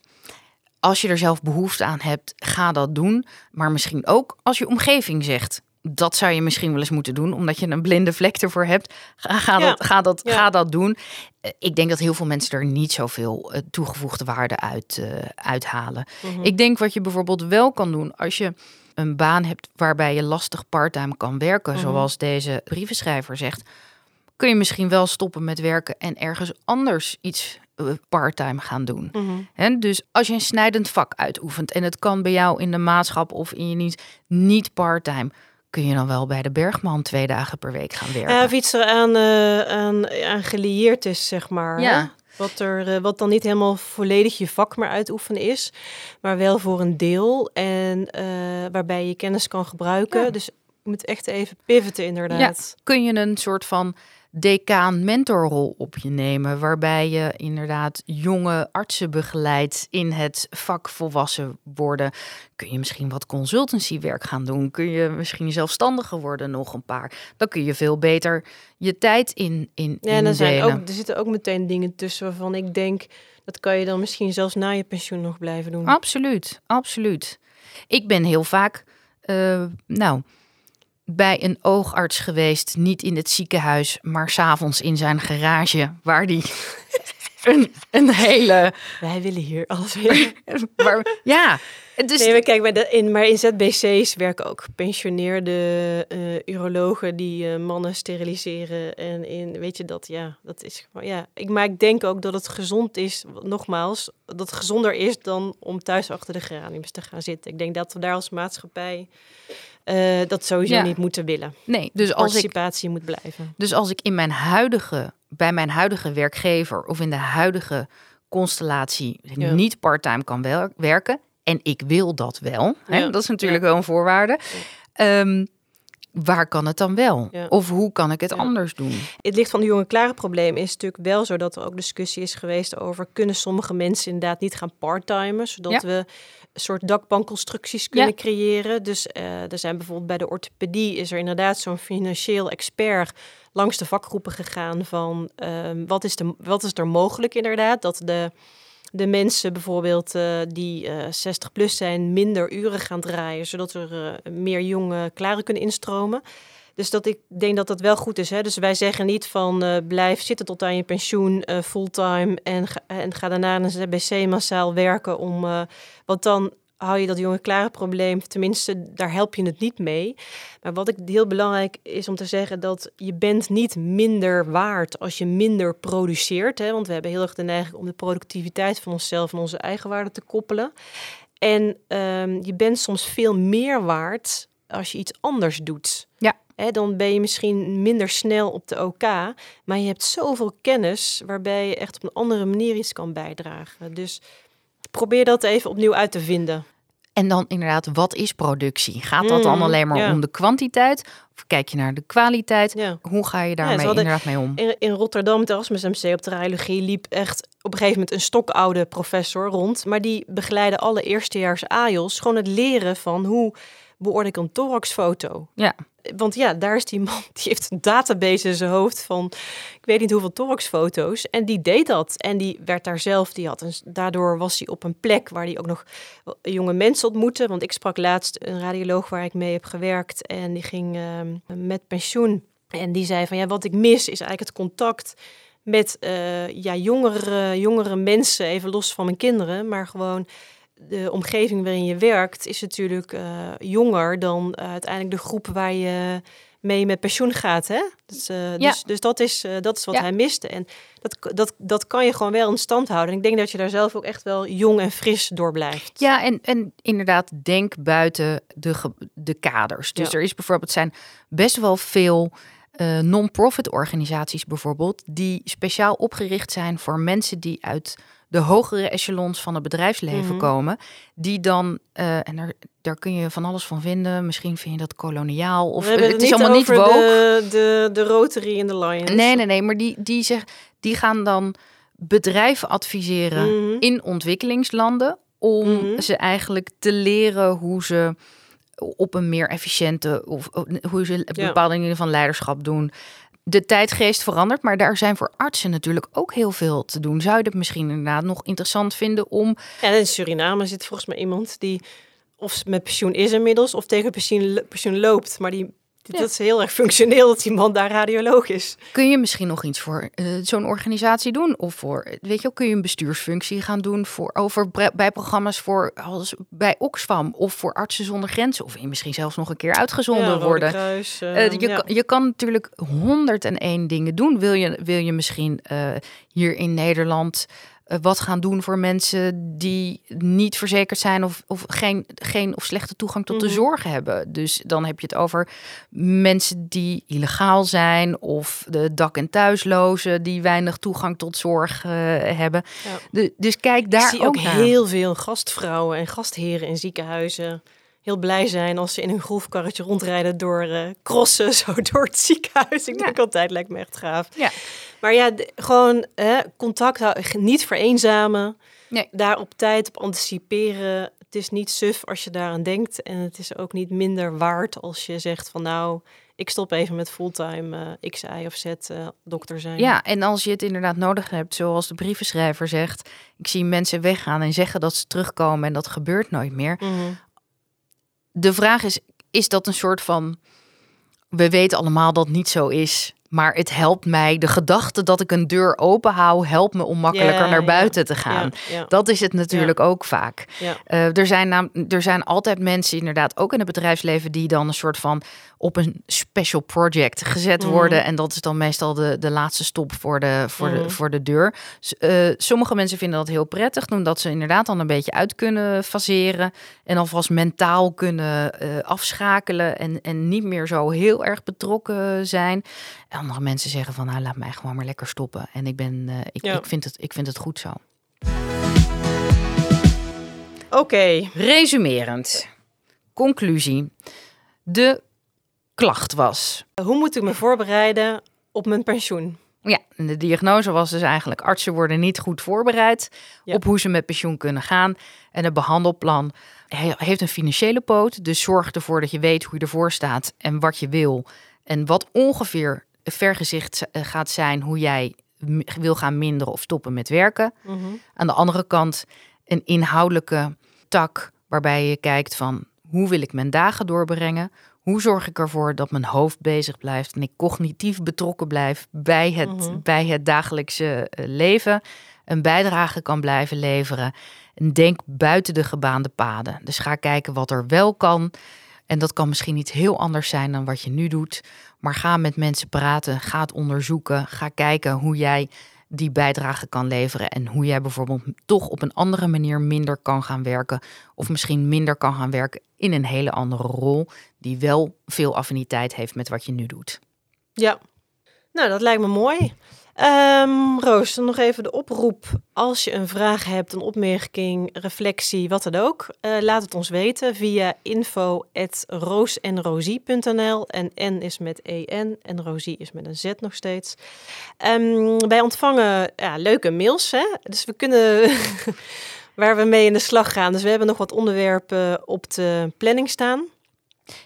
als je er zelf behoefte aan hebt, ga dat doen. Maar misschien ook als je omgeving zegt. Dat zou je misschien wel eens moeten doen, omdat je een blinde vlek ervoor hebt. Ga, ga, Ja. dat, ga, dat, Ja. ga dat doen. Eh, Ik denk dat heel veel mensen er niet zoveel eh, toegevoegde waarde uit eh, uithalen. Mhm. Ik denk wat je bijvoorbeeld wel kan doen als je een baan hebt waarbij je lastig parttime kan werken, Mhm. zoals deze brievenschrijver zegt, kun je misschien wel stoppen met werken en ergens anders iets parttime gaan doen. Mhm. Hè, dus als je een snijdend vak uitoefent en het kan bij jou in de maatschap of in je dienst niet parttime, kun je dan wel bij de Bergman twee dagen per week gaan werken. Ja, of iets eraan eh, aan, aan gelieerd is, zeg maar. Ja. hè? Wat, er, eh, wat dan niet helemaal volledig je vak maar uitoefenen is, maar wel voor een deel. En eh, waarbij je kennis kan gebruiken. Ja. Dus moet echt even pivoten, inderdaad. kun je een soort van decaan mentorrol op je nemen, waarbij je inderdaad jonge artsen begeleidt in het vak volwassen worden. Kun je misschien wat consultancywerk gaan doen? Kun je misschien zelfstandiger worden nog een paar? Dan kun je veel beter je tijd in in Ja, en er, zijn ook, er zitten ook meteen dingen tussen waarvan ik denk... dat kan je dan misschien zelfs na je pensioen nog blijven doen. Absoluut, absoluut. Ik ben heel vaak, eh, nou, bij een oogarts geweest, niet in het ziekenhuis, maar s'avonds in zijn garage, waar die [LAUGHS] een, een hele, Wij willen hier alles [LAUGHS] waar, ja, dus Nee, maar kijk, maar, de, in, maar in ZBC's werken ook gepensioneerde eh, urologen die eh, mannen steriliseren. En in, weet je dat, ja, dat is gewoon, ja. Ik, maar ik denk ook dat het gezond is, nogmaals, dat het gezonder is dan om thuis achter de geraniums te gaan zitten. Ik denk dat we daar als maatschappij eh, dat sowieso Ja. niet moeten willen. nee, dus als ik, Participatie moet blijven. dus als ik in mijn huidige, bij mijn huidige werkgever of in de huidige constellatie Ja. niet parttime kan wel- werken en ik wil dat wel, hè, dat is natuurlijk wel een voorwaarde. Ehm, waar kan het dan wel? Ja. Of hoe kan ik het Ja. anders doen? Het licht van de jonge klare probleem is natuurlijk wel zo dat er ook discussie is geweest over kunnen sommige mensen inderdaad niet gaan parttimen, zodat Ja. we een soort dakbankconstructies kunnen creëren. Dus eh, er zijn bijvoorbeeld bij de orthopedie is er inderdaad zo'n financieel expert langs de vakgroepen gegaan van ehm, wat, is de, wat is er mogelijk inderdaad dat de de mensen bijvoorbeeld eh, die eh 60 plus zijn minder uren gaan draaien, zodat er eh, meer jonge klaren kunnen instromen. Dus dat ik denk dat dat wel goed is. Hè? Dus wij zeggen niet van eh, blijf zitten tot aan je pensioen eh, fulltime en ga, en ga daarna in een ZBC massaal werken om. eh, want dan hou je dat jonge klare probleem, tenminste daar help je het niet mee. Maar wat ik heel belangrijk is om te zeggen dat je bent niet minder waard als je minder produceert. Hè? Want we hebben heel erg de neiging om de productiviteit van onszelf en onze eigenwaarde te koppelen. En ehm, je bent soms veel meer waard als je iets anders doet. Ja. Hè, dan ben je misschien minder snel op de OK, maar je hebt zoveel kennis waarbij je echt op een andere manier iets kan bijdragen. Dus probeer dat even opnieuw uit te vinden. En dan inderdaad, wat is productie? Gaat dat Mm, dan alleen maar ja. om de kwantiteit? Of kijk je naar de kwaliteit? Ja. Hoe ga je daarmee inderdaad mee om? In, in Rotterdam, het Erasmus MC op de radiologie, liep echt op een gegeven moment een stokoude professor rond. Maar die begeleidde alle eerstejaars AIOS gewoon het leren van hoe beoordeel ik een thoraxfoto. Ja. Want ja, daar is die man, [LAUGHS] die heeft een database in zijn hoofd van, ik weet niet hoeveel thoraxfoto's. En die deed dat. En die werd daar zelf, die had een, daardoor was hij op een plek waar hij ook nog jonge mensen ontmoette. Want ik sprak laatst een radioloog waar ik mee heb gewerkt en die ging ehm, met pensioen. En die zei van, ja, wat ik mis is eigenlijk het contact met uh, ja, jongere, jongere mensen, even los van mijn kinderen, maar gewoon de omgeving waarin je werkt is natuurlijk uh, jonger dan uh, uiteindelijk de groep waar je mee met pensioen gaat. Hè? Dus, uh, ja. dus, dus dat is, dat is wat ja. hij miste. En dat, dat, dat kan je gewoon wel in stand houden. En ik denk dat je daar zelf ook echt wel jong en fris door blijft. Ja, en, en inderdaad, denk buiten de, de kaders. Dus er is bijvoorbeeld zijn best wel veel non-profit organisaties bijvoorbeeld, die speciaal opgericht zijn voor mensen die uit de hogere echelons van het bedrijfsleven Mhm. komen, die dan, eh, en daar, daar kun je van alles van vinden, misschien vind je dat koloniaal of het het is allemaal niet woke. de, de, de Rotary en de Lions. Nee, nee, nee, maar die, die, zeg, die gaan dan bedrijven adviseren Mhm. in ontwikkelingslanden om Mhm. ze eigenlijk te leren hoe ze op een meer efficiënte of hoe ze Ja. bepaalde dingen van leiderschap doen. De tijdgeest verandert, maar daar zijn voor artsen natuurlijk ook heel veel te doen. Zou je het misschien inderdaad nog interessant vinden om En in Suriname zit volgens mij iemand die of met pensioen is inmiddels of tegen pensioen, pensioen loopt. Maar die, Ja. dat is heel erg functioneel dat die man daar radioloog is. Kun je misschien nog iets voor eh, zo'n organisatie doen? Of voor, weet je wel, kun je een bestuursfunctie gaan doen voor, over bij programma's voor, als bij Oxfam of voor Artsen zonder Grenzen? Of misschien zelfs nog een keer uitgezonden ja, worden. Kruis, eh, Eh, je, ja. je kan natuurlijk 101 dingen doen. Wil je, wil je misschien eh, hier in Nederland wat gaan doen voor mensen die niet verzekerd zijn of, of geen, geen of slechte toegang tot de Mhm. zorg hebben? Dus dan heb je het over mensen die illegaal zijn of de dak- en thuislozen die weinig toegang tot zorg eh, hebben. Ja. De, dus kijk daar ik zie ook heel veel gastvrouwen en gastheren in ziekenhuizen heel blij zijn als ze in hun golfkarretje rondrijden door eh, crossen, [LAUGHS] zo door het ziekenhuis. Ik Ja. denk altijd, lijkt me echt gaaf. Ja. Maar ja, de- gewoon contact houden, niet vereenzamen. Nee. Daar op tijd op anticiperen. Het is niet suf als je daaraan denkt. En het is ook niet minder waard als je zegt van nou, ik stop even met fulltime eh, X, Y of Z eh, dokter zijn. Ja, en als je het inderdaad nodig hebt, zoals de brievenschrijver zegt, ik zie mensen weggaan en zeggen dat ze terugkomen en dat gebeurt nooit meer. Mhm. De vraag is, is dat een soort van, we weten allemaal dat niet zo is, maar het helpt mij, de gedachte dat ik een deur open hou, helpt me om makkelijker Ja, naar ja. buiten te gaan. Ja, Dat is het natuurlijk ook vaak. Eh, er, zijn naam, er zijn altijd mensen, inderdaad, ook in het bedrijfsleven, die dan een soort van op een special project gezet Mhm. worden. En dat is dan meestal de, de laatste stop voor de, voor Mhm. de, voor de deur. Eh, sommige mensen vinden dat heel prettig, omdat ze inderdaad dan een beetje uit kunnen faseren. En alvast mentaal kunnen eh, afschakelen en, en niet meer zo heel erg betrokken zijn. En andere mensen zeggen van, nou laat mij gewoon maar lekker stoppen. En ik, ben, eh, ik, Ja. ik, vind, het, ik vind het goed zo. Oké, Resumerend. Conclusie. De klacht was. hoe moet ik me voorbereiden op mijn pensioen? Ja, en de diagnose was dus eigenlijk: artsen worden niet goed voorbereid Ja. op hoe ze met pensioen kunnen gaan. En het behandelplan he- heeft een financiële poot. Dus zorg ervoor dat je weet hoe je ervoor staat en wat je wil. En wat ongeveer vergezicht eh, gaat zijn hoe jij wil gaan minderen of stoppen met werken. Mhm. Aan de andere kant een inhoudelijke tak waarbij je kijkt van hoe wil ik mijn dagen doorbrengen? Hoe zorg ik ervoor dat mijn hoofd bezig blijft en ik cognitief betrokken blijf bij het, Mhm. bij het dagelijkse eh, leven? Een bijdrage kan blijven leveren. En denk buiten de gebaande paden. Dus ga kijken wat er wel kan. En dat kan misschien iets heel anders zijn dan wat je nu doet. Maar ga met mensen praten. Ga het onderzoeken. Ga kijken hoe jij die bijdrage kan leveren. En hoe jij bijvoorbeeld toch op een andere manier minder kan gaan werken. Of misschien minder kan gaan werken in een hele andere rol. Die wel veel affiniteit heeft met wat je nu doet. Ja, nou dat lijkt me mooi. Ehm, Roos, dan nog even de oproep. Als je een vraag hebt, een opmerking, reflectie, wat dan ook. eh, laat het ons weten via info.roosenrosie.nl. En N is met EN en Rosie is met een Z nog steeds. Ehm, wij ontvangen ja, leuke mails, hè? dus we kunnen [LAUGHS] waar we mee in de slag gaan. Dus we hebben nog wat onderwerpen op de planning staan.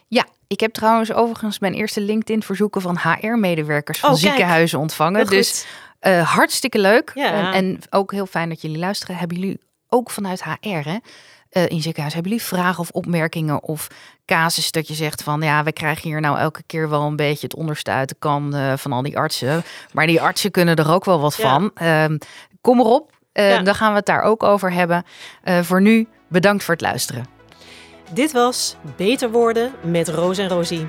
Ja, ik heb trouwens overigens mijn eerste LinkedIn-verzoeken van HR-medewerkers van Oh, ziekenhuizen ontvangen. Dus eh, hartstikke leuk. Ja. En, en ook heel fijn dat jullie luisteren. Hebben jullie ook vanuit HR hè, eh, in ziekenhuis, hebben jullie vragen of opmerkingen of casus dat je zegt van ja, we krijgen hier nou elke keer wel een beetje het onderste uit de kan eh, van al die artsen. Maar die artsen kunnen er ook wel wat Ja. van. Ehm, kom erop. Eh, Ja. Dan gaan we het daar ook over hebben. Voor nu, bedankt voor het luisteren. Dit was Beter Worden met Roos en Rosie.